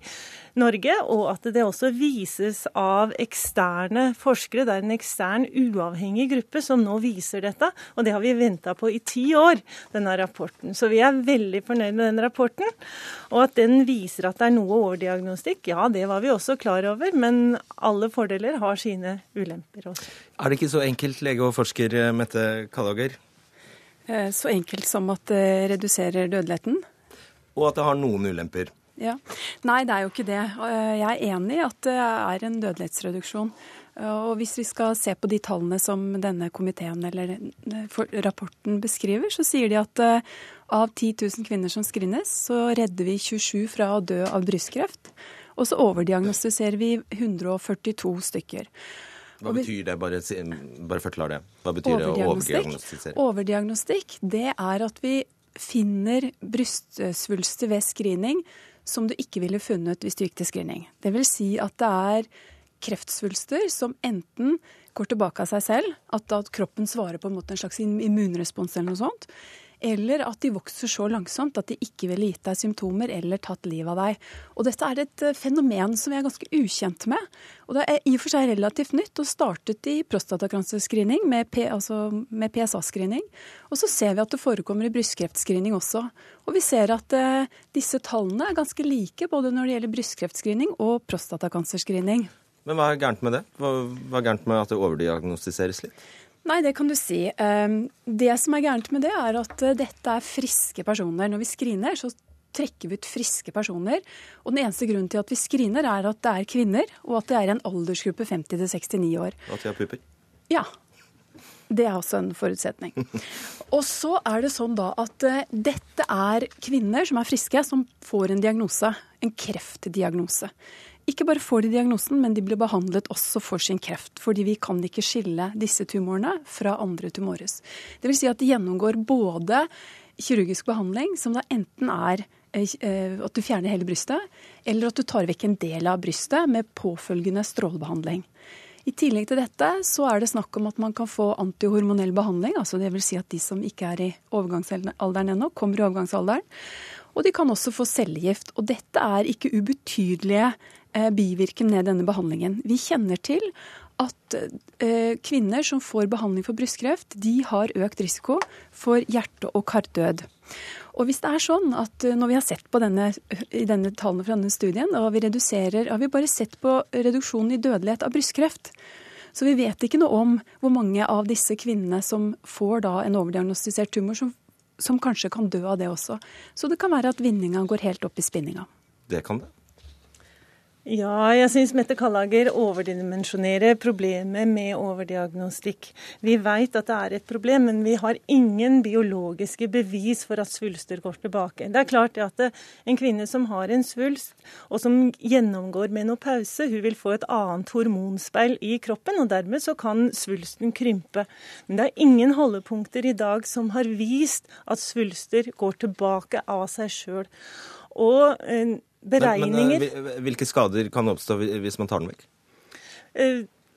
Norge, og at det også vises av eksterne forskere. Det er en ekstern, uavhengig gruppe som nå viser dette. Og det har vi venta på i ti år, denne rapporten. Så vi er veldig fornøyd med den rapporten. Og at den viser at det er noe overdiagnostikk, ja det var vi også klar over. Men alle fordeler har sine ulemper også. Er det ikke så enkelt, lege og forsker Mette Kallager? Eh, så enkelt som at det reduserer dødeligheten. Og at det har noen ulemper. Ja. Nei, det er jo ikke det. Eh, jeg er enig i at det er en dødelighetsreduksjon. Eh, og hvis vi skal se på de tallene som denne komiteen eller eh, rapporten beskriver, så sier de at av 10 000 kvinner som screenes, så redder vi 27 fra å dø av brystkreft. Og så overdiagnostiserer vi 142 stykker. Hva betyr det? Bare, bare forklar det. Hva betyr det å overdiagnostisere? Overdiagnostikk, det er at vi finner brystsvulster ved screening som du ikke ville funnet hvis du gikk til screening. Det vil si at det er kreftsvulster som enten går tilbake av seg selv, at, at kroppen svarer på en en slags immunrespons eller noe sånt, eller at de vokser så langsomt at de ikke ville gitt deg symptomer eller tatt livet av deg. Og dette er et eh, fenomen som vi er ganske ukjent med. Og det er i og for seg relativt nytt og startet i prostatakranserscreening med, altså med PSA-screening. Og så ser vi at det forekommer i brystkreftscreening også. Og vi ser at eh, disse tallene er ganske like både når det gjelder brystkreftscreening og prostatakanserscreening. Men hva er gærent med det? Hva, hva er gærent med at det overdiagnostiseres litt? Nei, det kan du si. Ehm, det som er gærent med det, er at eh, dette er friske personer. Når vi screener, så trekker vi ut friske personer. Og den eneste grunnen til at vi screener, er at det er kvinner, og at det er en aldersgruppe 50 69 år. At de har pupper? Ja. Det er også en forutsetning. Og så er det sånn da at uh, dette er kvinner som er friske, som får en diagnose. En kreftdiagnose. Ikke bare får de diagnosen, men de blir behandlet også for sin kreft. Fordi vi kan ikke skille disse tumorene fra andre tumores. Det vil si at de gjennomgår både kirurgisk behandling, som da enten er eh, at du fjerner hele brystet, eller at du tar vekk en del av brystet med påfølgende strålebehandling. I tillegg til dette så er det snakk om at man kan få antihormonell behandling. altså Dvs. Si at de som ikke er i overgangsalderen ennå, kommer i overgangsalderen. Og de kan også få cellegift. Og dette er ikke ubetydelige Eh, bivirkning med denne behandlingen. Vi kjenner til at eh, kvinner som får behandling for brystkreft, de har økt risiko for hjerte- og kardød. Og hvis det er sånn at eh, når vi har sett på denne, i denne tallene fra denne studien, og vi reduserer, har vi bare sett på reduksjonen i dødelighet av brystkreft. Så vi vet ikke noe om hvor mange av disse kvinnene som får da en overdiagnostisert tumor, som, som kanskje kan dø av det også. Så det kan være at vinninga går helt opp i spinninga. Det kan det. Ja, jeg syns Mette Kallager overdimensjonerer problemet med overdiagnostikk. Vi vet at det er et problem, men vi har ingen biologiske bevis for at svulster går tilbake. Det er klart at en kvinne som har en svulst, og som gjennomgår menopause, hun vil få et annet hormonspeil i kroppen, og dermed så kan svulsten krympe. Men det er ingen holdepunkter i dag som har vist at svulster går tilbake av seg sjøl. Og eh, beregninger. Men, men, hvilke skader kan oppstå hvis man tar den vekk?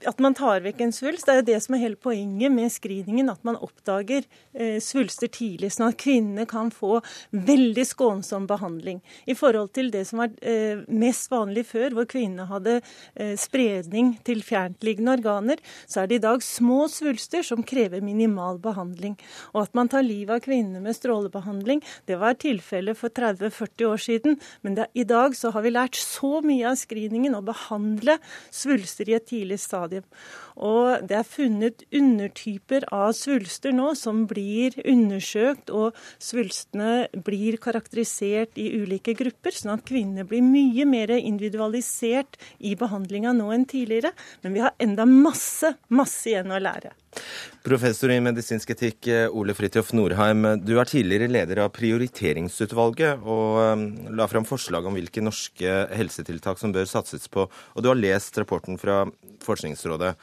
At man tar vekk en svulst. Det er jo det som er hele poenget med screeningen. At man oppdager eh, svulster tidlig, sånn at kvinnene kan få veldig skånsom behandling. I forhold til det som var eh, mest vanlig før, hvor kvinnene hadde eh, spredning til fjerntliggende organer, så er det i dag små svulster som krever minimal behandling. Og at man tar livet av kvinner med strålebehandling, det var tilfellet for 30-40 år siden. Men det, i dag så har vi lært så mye av screeningen å behandle svulster i et tidlig stadium stadium. Og det er funnet undertyper av svulster nå som blir undersøkt, og svulstene blir karakterisert i ulike grupper, sånn at kvinner blir mye mer individualisert i behandlinga nå enn tidligere. Men vi har enda masse, masse igjen å lære. Professor i medisinsk etikk Ole Fridtjof Norheim, du er tidligere leder av Prioriteringsutvalget og um, la fram forslag om hvilke norske helsetiltak som bør satses på. Og du har lest rapporten fra Forskningsrådet.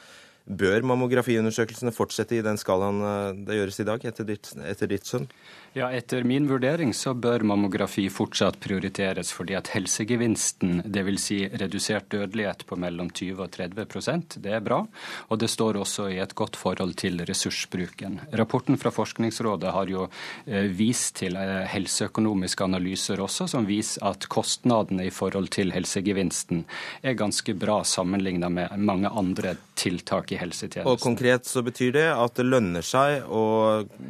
Bør mammografiundersøkelsene fortsette i den skalaen eh, det gjøres i dag, etter ditt, etter ditt skjønn? Ja, Etter min vurdering så bør mammografi fortsatt prioriteres, fordi at helsegevinsten, dvs. Si redusert dødelighet på mellom 20 og 30% det er bra. Og det står også i et godt forhold til ressursbruken. Rapporten fra Forskningsrådet har jo eh, vist til eh, helseøkonomiske analyser også, som viser at kostnadene i forhold til helsegevinsten er ganske bra sammenlignet med mange andre tiltak i helsetjenesten. Og konkret så betyr det at det lønner seg å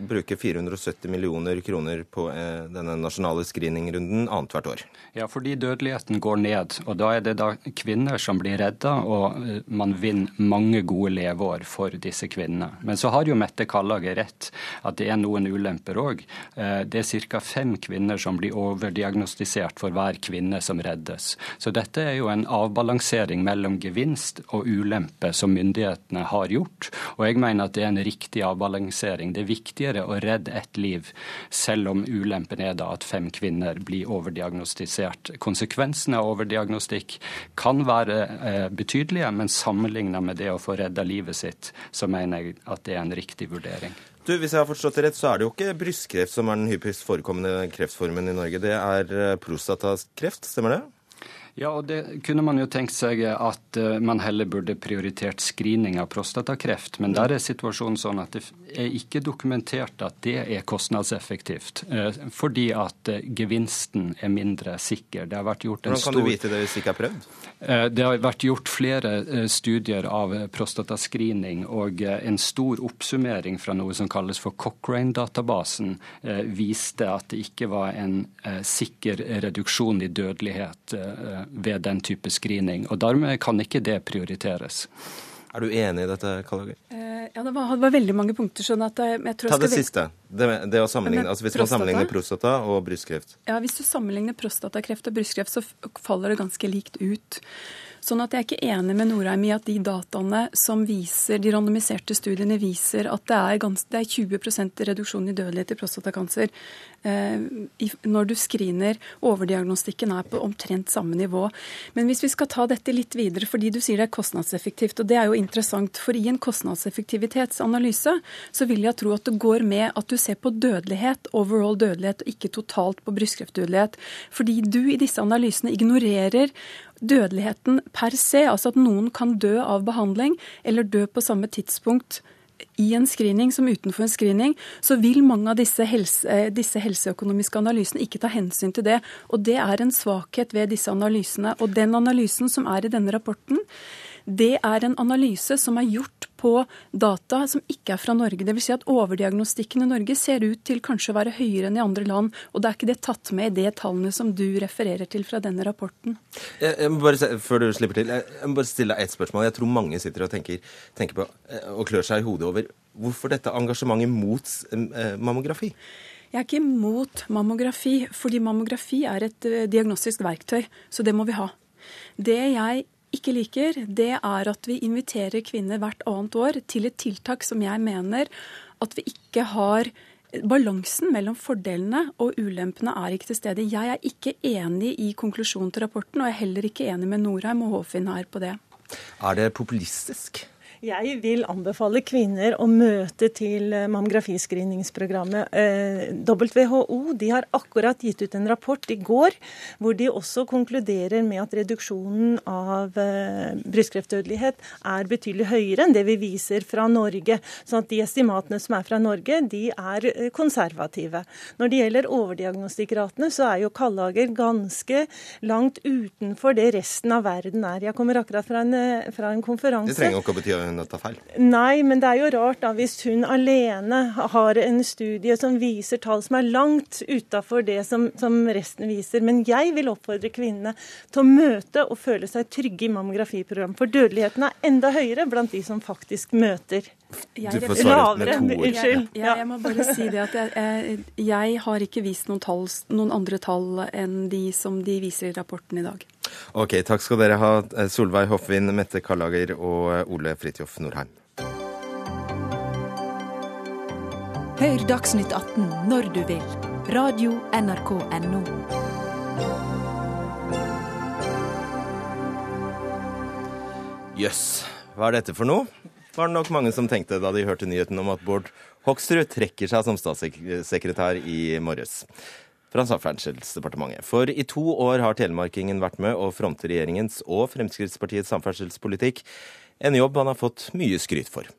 bruke 470 millioner kroner på eh, denne nasjonale screeningrunden annethvert år. Ja, fordi dødeligheten går ned. Og da er det da kvinner som blir redda, og eh, man vinner mange gode leveår for disse kvinnene. Men så har jo Mette Kallager rett at det er noen ulemper òg. Eh, det er ca. fem kvinner som blir overdiagnostisert for hver kvinne som reddes. Så dette er jo en avbalansering mellom gevinst og ulempe som myndighetene har gjort. Og jeg mener at det er en riktig avbalansering. Det er viktigere å redde ett liv selv om ulempen er da at fem kvinner blir overdiagnostisert. Konsekvensene av overdiagnostikk kan være eh, betydelige, men sammenlignet med det å få redda livet sitt, så mener jeg at det er en riktig vurdering. Du, Hvis jeg har forstått det rett, så er det jo ikke brystkreft som er den hyppigst forekommende kreftformen i Norge. Det er eh, prostatakreft, stemmer det? Ja, og det kunne man jo tenkt seg at uh, man heller burde prioritert screening av prostatakreft. Men der er situasjonen sånn at det er ikke dokumentert at det er kostnadseffektivt. Uh, fordi at uh, gevinsten er mindre sikker. Det har vært gjort en Hvordan kan stor... du vite det hvis du ikke har prøvd? Det har vært gjort flere studier av prostatascreening, og en stor oppsummering fra noe som kalles for Cochrane-databasen viste at det ikke var en sikker reduksjon i dødelighet ved den type screening. og Dermed kan ikke det prioriteres. Er du enig i dette, Kallager? Eh, ja, det var, det var, veldig mange punkter. sånn at jeg, jeg tror Ta det siste. Det, det å sammenligne, altså Hvis prostata? man sammenligner prostata og brystkreft. Ja, Hvis du sammenligner prostatakreft og brystkreft, så faller det ganske likt ut. Sånn at jeg er ikke enig med Norheim i at de dataene som viser, de randomiserte studiene viser at det er, gans, det er 20% reduksjon i dødelighet i prostatakancer eh, når du screener. Overdiagnostikken er på omtrent samme nivå. Men hvis vi skal ta dette litt videre, fordi du sier det er kostnadseffektivt, og det er jo interessant, for i en kostnadseffektivitetsanalyse så vil jeg tro at det går med at du ser på dødelighet, overall dødelighet, og ikke totalt på brystkreftdødelighet. Fordi du i disse analysene ignorerer dødeligheten per se, altså at noen kan dø av behandling eller dø på samme tidspunkt i en screening som utenfor en screening, så vil mange av disse, helse, eh, disse, helseøkonomiske analysene ikke ta hensyn til det. Og det er en svakhet ved disse analysene. Og den analysen som er i denne rapporten, det er en analyse som er gjort på data som ikke er fra Norge. Dvs. Si at overdiagnostikken i Norge ser ut til kanskje å være høyere enn i andre land. Og det er ikke det tatt med i de tallene som du refererer til fra denne rapporten. Jeg, jeg må bare, før du slipper til, jeg må bare stille deg ett spørsmål. Jeg tror mange sitter og tenker, tenker på eh, og klør seg i hodet over hvorfor dette engasjementet mot eh, mammografi. Jeg er ikke imot mammografi, fordi mammografi er et eh, diagnostisk verktøy. Så det må vi ha. Det jeg ikke liker, det er at vi inviterer kvinner hvert annet år til et tiltak som jeg mener at vi ikke har Balansen mellom fordelene og ulempene er ikke til stede. Jeg er ikke enig i konklusjonen til rapporten, og jeg er heller ikke enig med Norheim og Håfinn her på det. Er det populistisk? Jeg vil anbefale kvinner å møte til eh, mammografiscreeningsprogrammet. Eh, WHO de har akkurat gitt ut en rapport i går hvor de også konkluderer med at reduksjonen av eh, brystkreftdødelighet er betydelig høyere enn det vi viser fra Norge. Så at de estimatene som er fra Norge, de er konservative. Når det gjelder overdiagnostikkratene, så er jo Kallager ganske langt utenfor det resten av verden er. Jeg kommer akkurat fra en, fra en konferanse. Det trenger ikke å bety hun tar feil? Nei, men det er jo rart da hvis hun alene har en studie som viser tall som er langt utafor det som, som, resten viser. Men jeg vil oppfordre kvinnene til å møte og føle seg trygge i mammografiprogram. For dødeligheten er enda høyere blant de som faktisk møter. Du får svare med to ord. Jeg, jeg, jeg, må bare si det at jeg, jeg har ikke vist noen, tall, noen andre tall enn de som de viser i rapporten i dag. Ok, Takk skal dere ha, Solveig Hoffvin, Mette Kallager og Ole Fridtjof Norheim. Hør Dagsnytt 18 når du vil. Radio NRK Radio.nrk.no. Jøss, yes. hva er dette for noe? var det nok mange som tenkte da de hørte nyheten om at Bård Hoksrud trekker seg som statssekretær i morges fra Samferdselsdepartementet. For i to år har telemarkingen vært med å fronte regjeringens og Fremskrittspartiets samferdselspolitikk, en jobb han har fått mye skryt for.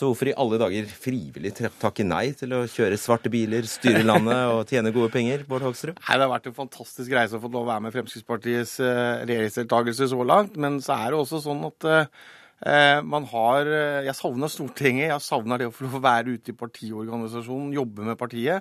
Så hvorfor i alle dager frivillig takke nei til å kjøre svarte biler, styre landet og tjene gode penger, Bård Hoksrud? Nei, Det har vært en fantastisk reise å få lov å være med Fremskrittspartiets eh, regjeringsdeltakelse så langt. Men så er det også sånn at eh, man har eh, Jeg savner Stortinget. Jeg savner det å få være ute i partiorganisasjonen, jobbe med partiet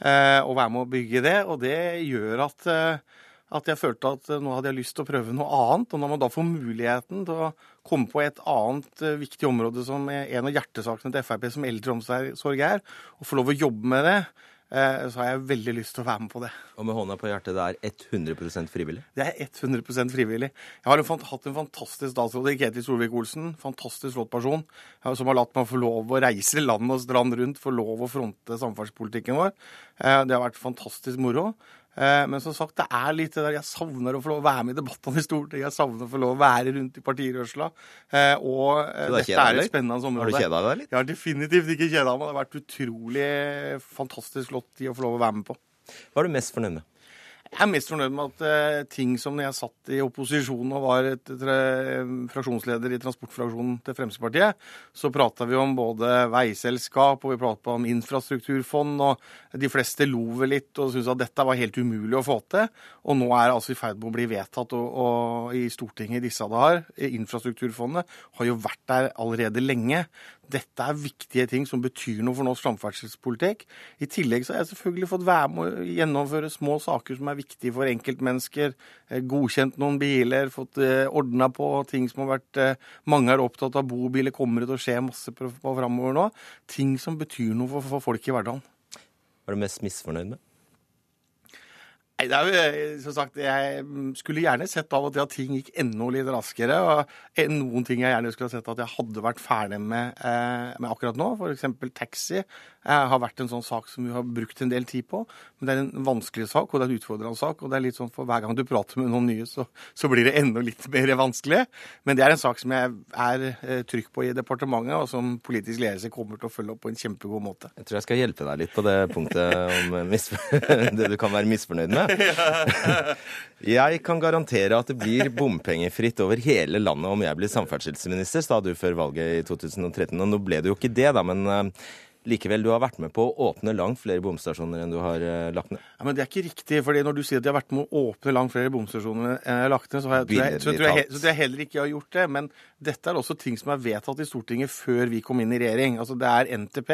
eh, og være med å bygge det. Og det gjør at eh, at jeg følte at eh, nå hadde jeg lyst til å prøve noe annet. Og når man da får muligheten til å komme på et annet viktig område som en av hjertesakene til Frp, som eldreomsorg er, og få lov å jobbe med det, så har jeg veldig lyst til å være med på det. Og med hånda på hjertet, det er 100% frivillig? Det er 100% frivillig. Jeg har en, hatt en fantastisk statsråd i Ketil Solvik-Olsen. Fantastisk flott person. Som har latt meg få lov å reise land og strand rundt, få lov å fronte samferdselspolitikken vår. Uh, det har vært fantastisk moro. Eh, men som sagt, det er litt det der Jeg savner å få lov å være med i debattene i Stortinget. Jeg savner å få lov å være rundt i partirørsla. Eh, og det er dette er et spennende område. Har du kjeda deg litt? Jeg har definitivt ikke kjeda meg. Det har vært utrolig fantastisk flott tid å få lov å være med på. Hva er du mest fornøyd med? Jeg er mest fornøyd med at uh, ting som når jeg satt i opposisjon og var et, fraksjonsleder i transportfraksjonen til Fremskrittspartiet, så prata vi om både veiselskap og vi prata om infrastrukturfond, og de fleste lo vel litt og syntes at dette var helt umulig å få til. Og nå er det altså i ferd med å bli vedtatt og, og i Stortinget i disse dager. Infrastrukturfondet har jo vært der allerede lenge. Dette er viktige ting som betyr noe for norsk samferdselspolitikk. I tillegg så har jeg selvfølgelig fått være med å gjennomføre små saker som er viktige for enkeltmennesker. Eh, godkjent noen biler, fått eh, ordna på ting som har vært eh, Mange er opptatt av bobiler, kommer det til å skje masse på, framover nå. Ting som betyr noe for folk i hverdagen. Hva er du mest misfornøyd med? Nei, det er jo, som sagt, Jeg skulle gjerne sett av og til at ting gikk enda litt raskere. og Noen ting jeg gjerne skulle ha sett at jeg hadde vært ferdig med, eh, med akkurat nå. F.eks. taxi eh, har vært en sånn sak som vi har brukt en del tid på. Men det er en vanskelig sak, og det er en utfordrende sak. og det er litt sånn for Hver gang du prater med noen nye, så, så blir det enda litt mer vanskelig. Men det er en sak som jeg er trykk trygg på i departementet, og som politisk ledelse kommer til å følge opp på en kjempegod måte. Jeg tror jeg skal hjelpe deg litt på det punktet om det du kan være misfornøyd med. Jeg kan garantere at det blir bompengefritt over hele landet om jeg blir samferdselsminister, sa du før valget i 2013. Og nå ble det jo ikke det, da, men eh, Likevel, du har vært med på å åpne langt flere bomstasjoner enn du har uh, lagt ned. Ja, Men det er ikke riktig. fordi når du sier at jeg har vært med å åpne langt flere bomstasjoner enn jeg har lagt ned, så, har jeg, tror jeg, så, tror jeg, så tror jeg heller ikke jeg har gjort det. Men dette er også ting som er vedtatt i Stortinget før vi kom inn i regjering. Altså Det er NTP,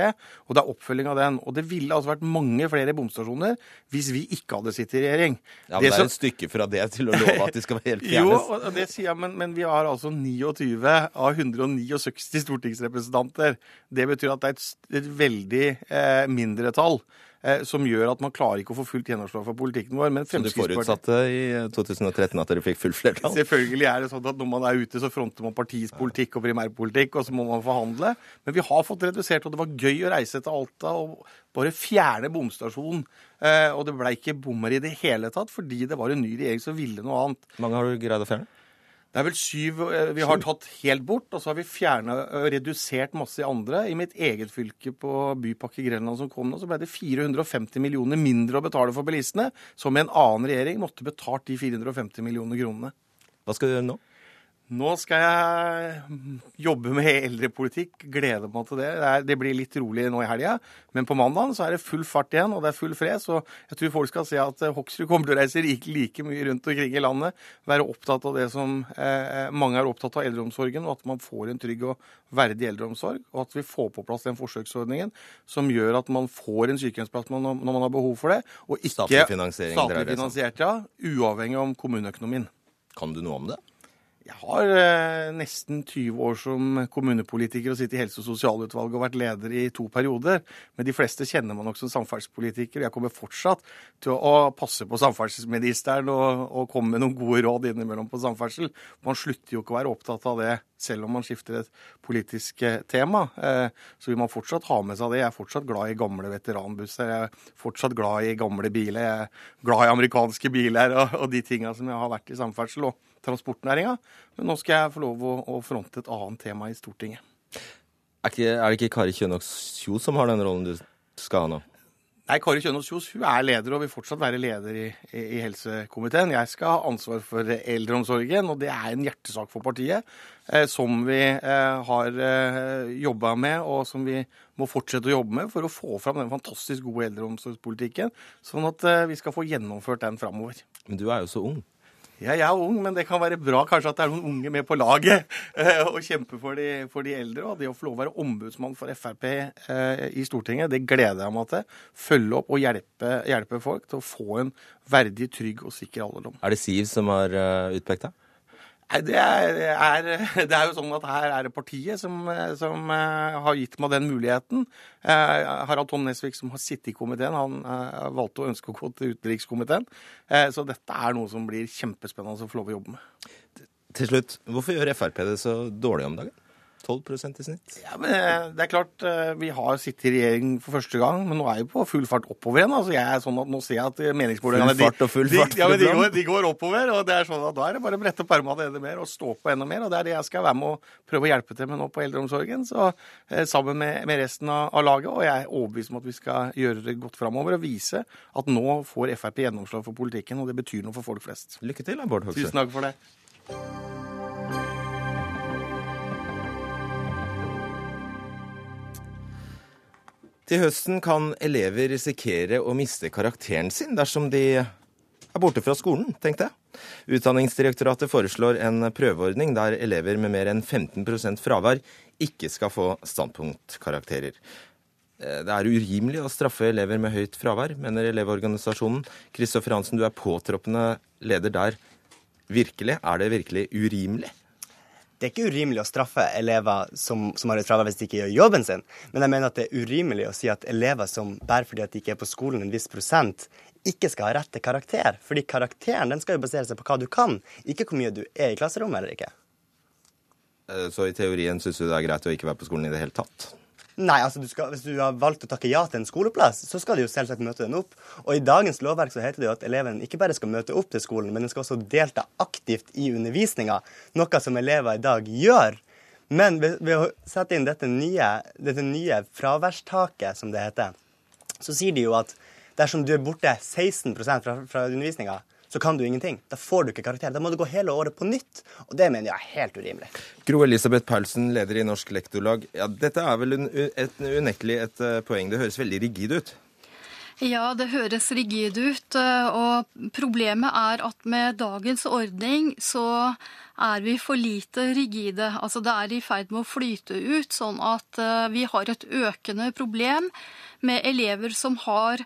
og det er oppfølging av den. Og det ville altså vært mange flere bomstasjoner hvis vi ikke hadde sittet i regjering. Ja, men Det, det er et stykke fra det til å love at de skal være helt fjernes. jo, det sier jeg, men, men vi har altså 29 av 169 stortingsrepresentanter. Det betyr at det er et, et veldig eh, mindretall som gjør at man klarer ikke å få fullt gjennomslag for politikken vår. Men Som du forutsatte i 2013 at dere fikk fullt flertall? Selvfølgelig er det sånn at når man er ute, så fronter man partiets politikk og primærpolitikk, og så må man forhandle. Men vi har fått redusert, og det var gøy å reise til Alta og bare fjerne bomstasjonen. Eh, og det ble ikke bommer i det hele tatt, fordi det var en ny regjering som ville noe annet. mange har du greid å fjerne? Det er vel syv eh, vi har tatt helt bort, og så har vi fjerna og redusert masse i andre. I mitt eget fylke på Bypakke Grenland som kom nå, så ble det 450 millioner mindre å betale for bilistene, som med en annen regjering måtte betalt de 450 millioner kronene. Hva skal du gjøre nå? Nå skal jeg jobbe med eldrepolitikk. Gleder meg til det. Det, er, det blir litt rolig nå i helga. Men på mandag så er det full fart igjen, og det er full fred. Så jeg tror folk skal se at eh, Hoksrud kommer til å reise like, like mye rundt omkring i landet. Være opptatt av det som eh, mange er opptatt av, eldreomsorgen. Og at man får en trygg og verdig eldreomsorg. Og at vi får på plass den forsøksordningen som gjør at man får en sykehjemsplass når man har behov for det. Og ikke statlig finansiert, ja. Uavhengig av kommuneøkonomien. Kan du noe om det? Jeg har eh, nesten 20 år som kommunepolitiker og sittet i helse- og sosialutvalget og vært leder i to perioder. Men de fleste kjenner man nok som samferdselspolitiker. Jeg kommer fortsatt til å, passe på samferdselsministeren og, og, komme med noen gode råd innimellom på samferdsel. Man slutter jo ikke å være opptatt av det selv om man skifter et politisk eh, tema. Eh, så vil man fortsatt ha med seg det. Jeg er fortsatt glad i gamle veteranbusser. Jeg er fortsatt glad i gamle biler. Jeg er glad i amerikanske biler og, og de tinga som jeg har vært i samferdsel. og transportnæringa. Men nå skal jeg få lov å, å fronte et annet tema i Stortinget. Er, ikke, er det ikke Kari Kjønaas Kjos som har den rollen du skal ha nå? Nei, Kari Kjønaas Kjos hun er leder og vil fortsatt være leder i, i, i helsekomiteen. Jeg skal ha ansvar for eldreomsorgen, og det er en hjertesak for partiet. Eh, som vi eh, har eh, jobba med, og som vi må fortsette å jobbe med for å få fram den fantastisk gode eldreomsorgspolitikken. Sånn at eh, vi skal få gjennomført den framover. Men du er jo så ung. Jeg er ung, men det kan være bra kanskje at det er noen unge med på laget eh, og kjempe for de, for de eldre. Og det å få lov å være ombudsmann for Frp eh, i Stortinget, det gleder jeg meg til. Følge opp og hjelpe, hjelpe folk til å få en verdig, trygg og sikker alderdom. Er det Siv som har uh, utpekt deg? Nei, det er, er, det er jo sånn at her er det partiet som, som uh, har gitt meg den muligheten. Uh, Harald Tom Nesvik, som har sittet i komiteen, han uh, valgte å ønske å gå til utenrikskomiteen. så dette er noe som blir kjempespennende å få lov å jobbe med. Til slutt, hvorfor gjør Frp det så dårlig om dagen? 12% i snitt? Ja, men eh, det er klart, eh, Vi har sittet i regjering for første gang, men nå er vi på full fart oppover igjen. altså jeg er sånn at Nå ser jeg at meningsmålingene og full fart. De, ja, men de, går, de går oppover. og det er sånn at Da er det bare å brette opp ermene enda mer og stå på enda mer. og Det er det jeg skal være med og prøve å hjelpe til med nå på eldreomsorgen. så eh, Sammen med, med resten av, av, laget. Og jeg er overbevist om at vi skal gjøre det godt framover og vise at nå får Frp gjennomslag for politikken, og det betyr noe for folk flest. Lykke til, Bård Hoksrud. Tusen takk for det. Til høsten kan elever risikere å miste karakteren sin dersom de er borte fra skolen, tenkte jeg. Utdanningsdirektoratet foreslår en prøveordning der elever med mer enn 15% fravær ikke skal få standpunktkarakterer. Eh, det er urimelig å straffe elever med høyt fravær, mener Elevorganisasjonen. Kristoffer Hansen, du er påtroppende leder der. Virkelig? Er det virkelig urimelig? Det er ikke urimelig å straffe elever som, som har et fravær hvis de ikke gjør jobben sin, men jeg mener at det er urimelig å si at elever som bærer fordi at de ikke er på skolen en viss prosent, ikke skal ha rett til karakter. Fordi karakteren den skal jo basere seg på hva du kan, ikke hvor mye du er i klasserommet eller ikke. Eh, så i teorien syns du det er greit å ikke være på skolen i det hele tatt? Nei, altså du skal, hvis du har valgt å takke ja til en skoleplass, så skal du jo selvsagt møte den opp. Og i dagens lovverk så heter det jo at eleven ikke bare skal møte opp til skolen, men den skal også delta aktivt i undervisninga, noe som elever i dag gjør. Men ved, ved å sette inn dette nye, dette nye fraværstaket, som det heter, så sier de jo at dersom du er borte 16 fra, fra undervisninga, så kan du ingenting. Da får du ikke karakter. Da må du gå hele året på nytt. Og det mener jeg er helt urimelig. Gro Elisabeth Paulsen, leder i Norsk Lektorlag. Ja, dette er vel et, unektelig et eh, poeng. Det høres veldig rigid ut? Ja, det høres rigid ut. Eh, og problemet er at med dagens ordning så er vi for lite rigide. Altså det er i ferd med å flyte ut, sånn at eh, vi har et økende problem med elever som har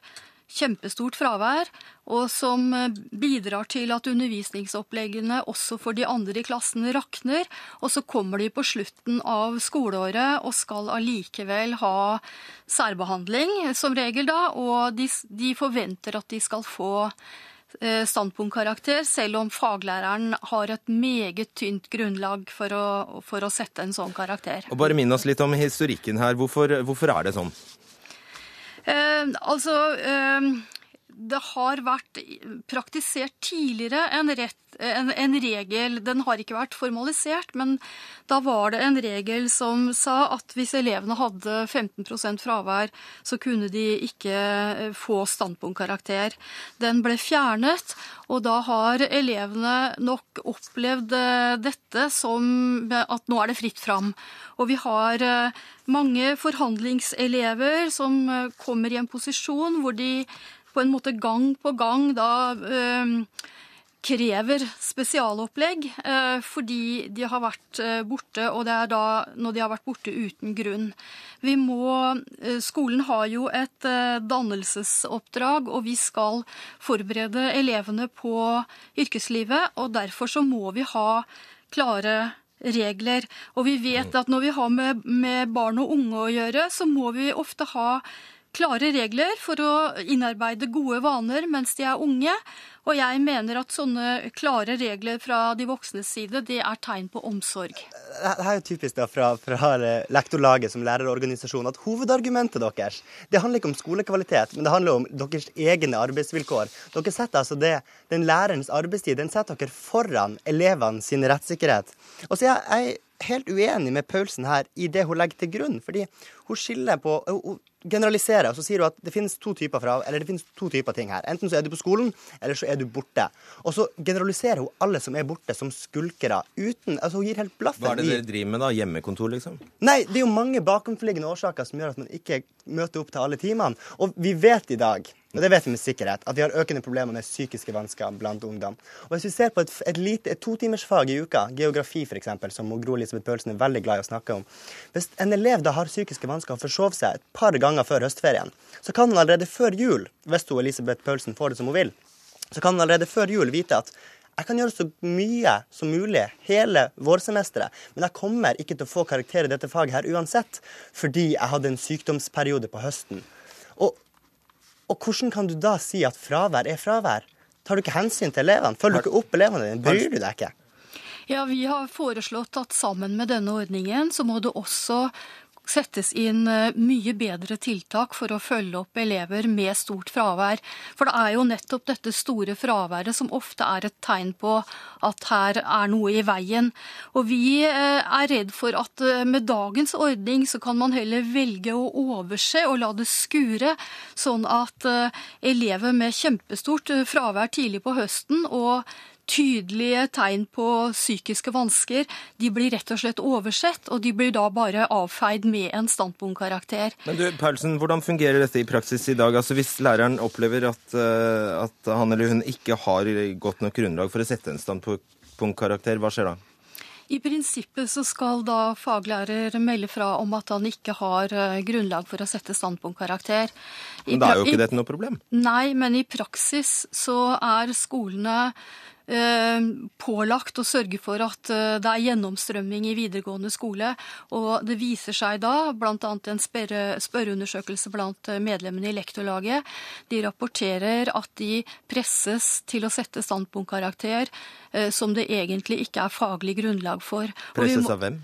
kjempestort fravær, og som eh, bidrar til at undervisningsoppleggene også for de andre i klassen rakner. Og så kommer de på slutten av skoleåret og skal allikevel ha særbehandling, som regel da, og de, de forventer at de skal få eh, standpunktkarakter, selv om faglæreren har et meget tynt grunnlag for å, for å sette en sånn karakter. Og Bare minn oss litt om historikken her. Hvorfor, hvorfor er det sånn? Eh, altså eh, det har vært praktisert tidligere en, rett, en, en, regel. Den har ikke vært formalisert, men da var det en regel som sa at hvis elevene hadde 15% fravær, så kunne de ikke eh, få standpunktkarakter. Den ble fjernet, og da har elevene nok opplevd eh, dette som at nå er det fritt fram. Og vi har eh, mange forhandlingselever som kommer i en posisjon hvor de på en måte gang på gang da eh, krever spesialopplegg eh, fordi de har vært eh, borte, og det er da når de har vært borte uten grunn. Vi må, skolen har jo et dannelsesoppdrag, og vi skal forberede elevene på yrkeslivet. og Derfor så må vi ha klare regler. Og vi vet at når vi har med, med barn og unge å gjøre, så må vi ofte ha klare regler for å innarbeide gode vaner mens de er unge. Og jeg mener at sånne klare regler fra de voksnes side, det er tegn på omsorg. Det er jo typisk da fra, fra lektorlaget som lærerorganisasjon at hovedargumentet deres det handler ikke om skolekvalitet, men det handler om deres egne arbeidsvilkår. Dere setter altså det, Den lærerens arbeidstid den setter dere foran elevene sin rettssikkerhet. Og så jeg, jeg helt uenig med Paulsen her i det hun legger til grunn. fordi hun skiller på Hun generaliserer, og så sier hun at det finnes to typer, fra, eller det finnes to typer ting her. Enten så er du på skolen, eller så er du borte. Og så generaliserer hun alle som er borte, som skulkere. Uten, altså Hun gir helt blaffen Hva er det dere driver med, da? Hjemmekontor, liksom? Nei, det er jo mange bakomforliggende årsaker som gjør at man ikke møter opp til alle timene. Og vi vet i dag og det vet vi med sikkerhet, at vi har økende problemer med psykiske vansker blant ungdom. Og Hvis vi ser på et, et, lite, et totimersfag i uka, geografi f.eks., som Gro Elisabeth Pølsen er veldig glad i å snakke om Hvis en elev da har psykiske vansker og forsov seg et par ganger før høstferien, så kan han allerede før jul, hvis hun Elisabeth Pølsen får det som hun vil, så kan han allerede før jul vite at jeg kan gjøre så mye som mulig hele vårsemesteret, men jeg kommer ikke til å få karakter i dette faget her uansett, fordi jeg hadde en sykdomsperiode på høsten. Og hvordan kan du da si at fravær er fravær? Tar du ikke hensyn til elevene? Følger du ikke opp elevene dine? Bryr du deg ikke? Ja, Vi har foreslått at sammen med denne ordningen så må det også settes inn eh, mye bedre tiltak for å følge opp elever med stort fravær. For det er jo nettopp dette store fraværet som ofte er et tegn på at her er noe i veien. Og vi eh, er redd for at eh, med dagens ordning så kan man heller velge å overse og la det skure, sånn at elever med kjempestort fravær tidlig på høsten og tydelige tegn på psykiske vansker, de blir rett og slett oversett, og de blir da bare avfeid med en standpunktkarakter. Men du, Paulsen, Hvordan fungerer dette i praksis i dag? Altså Hvis læreren opplever at, uh, at han eller hun ikke har godt nok grunnlag for å sette en standpunktkarakter, hva skjer da? I prinsippet så skal da faglærer melde fra om at han ikke har uh, grunnlag for å sette standpunktkarakter. Men da er jo ikke dette noe problem? Nei, men i praksis så er skolene Eh, pålagt å sørge for at eh, det er gjennomstrømming i videregående skole. Og det viser seg da, bl.a. en spørreundersøkelse blant eh, medlemmene i lektorlaget, de rapporterer at de presses til å sette standpunktkarakter som det egentlig ikke er faglig grunnlag for. Presses av hvem?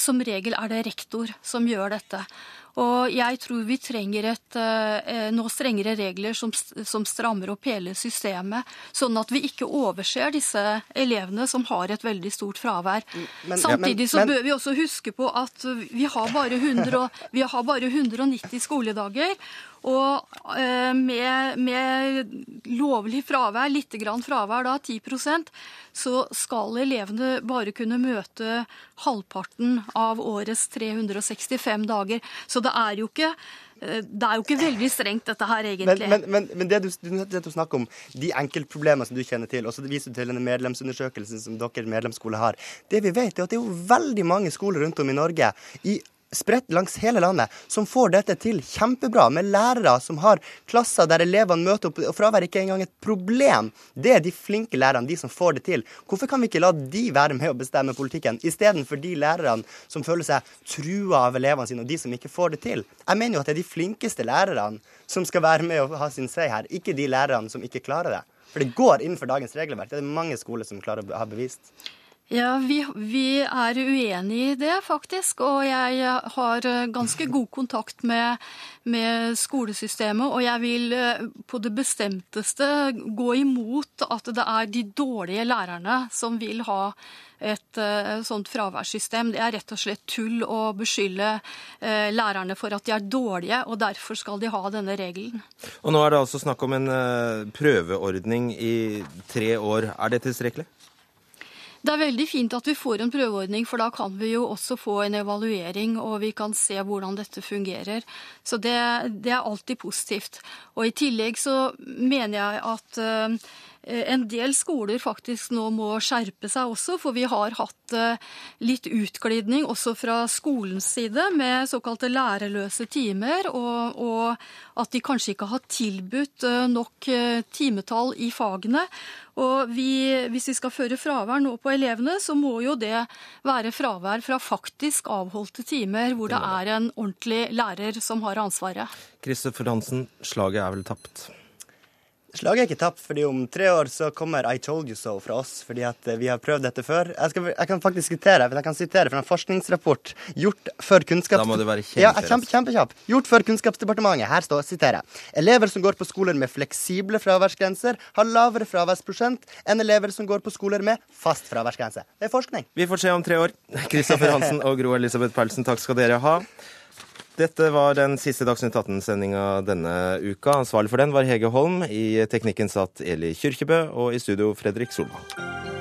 Som regel er det rektor som gjør dette. Og jeg tror vi trenger et, noe strengere regler som, som, strammer opp hele systemet, sånn at vi ikke overser disse elevene som har et veldig stort fravær. Mm, men, Samtidig så men, bør vi også huske på at vi har bare, 100, vi har bare 190 skoledager. Og eh, med, med, lovlig fravær, litt fravær, da 10% så skal elevene bare kunne møte halvparten av årets 365 dager. Så det er jo ikke eh, det er jo ikke veldig strengt, dette her, egentlig. Men, men, men, men det, du, det du snakker om, de enkeltproblemene som du kjenner til, og så viser du til denne medlemsundersøkelsen som dere medlemsskole har. Det vi vet, er at det er jo veldig mange skoler rundt om i Norge i spredt langs hele landet, som får dette til kjempebra, med lærere som har klasser der elevene møter opp, og fravær ikke engang et problem. Det er de flinke lærerne, de som får det til. Hvorfor kan vi ikke la de være med å bestemme politikken, istedenfor de lærerne som føler seg trua av elevene sine, og de som ikke får det til? Jeg mener jo at det er de flinkeste lærerne som skal være med og ha sin sei her, ikke de lærerne som ikke klarer det. For det går innenfor dagens regelverk. Det er det mange skoler som klarer å ha bevist. Ja, vi, vi, er uenig i det, faktisk. Og jeg har eh, ganske god kontakt med, med, skolesystemet. Og jeg vil eh, på det bestemteste gå imot at det er de dårlige lærerne som vil ha et uh, sånt fraværssystem. Det er rett og slett tull å beskylde uh, lærerne for at de er dårlige, og derfor skal de ha denne regelen. Og Nå er det altså snakk om en uh, prøveordning i tre år. Er det tilstrekkelig? Det er veldig fint at vi får en prøveordning, for da kan vi jo også få en evaluering, og vi kan se hvordan dette fungerer. Så det, det er alltid positivt. Og i tillegg så mener jeg at Eh, en del skoler faktisk nå må skjerpe seg også, for vi har hatt eh, litt utglidning også fra skolens side med såkalte lærerløse timer, og, og at de kanskje ikke har tilbudt eh, nok timetall i fagene. Og vi, hvis vi skal føre fravær nå på elevene, så må jo det være fravær fra faktisk avholdte timer, hvor det er en ordentlig lærer som har ansvaret. Kristoffer Hansen, slaget er vel tapt? Slaget er ikke tapt, fordi om tre år så kommer I told you so fra oss, fordi at eh, vi har prøvd dette før. Jeg, skal, jeg kan faktisk sitere, jeg kan sitere fra en forskningsrapport gjort før kunnskaps... Da må du være kjempe, Ja, kjempe- kjempe, kjempekjapp. Gjort før Kunnskapsdepartementet. Her står, siterer Elever som går på skoler med fleksible fraværsgrenser, har lavere fraværsprosent enn elever som går på skoler med fast fraværsgrense. Det er forskning. Vi får se om tre år. Kristoffer Hansen og Gro Elisabeth Perlsen, takk skal dere ha. Dette var den siste Dagsnytt 18-sendinga denne uka. Ansvarlig for den var Hege Holm. I teknikken satt Eli Kyrkjebø, og i studio Fredrik Solvang.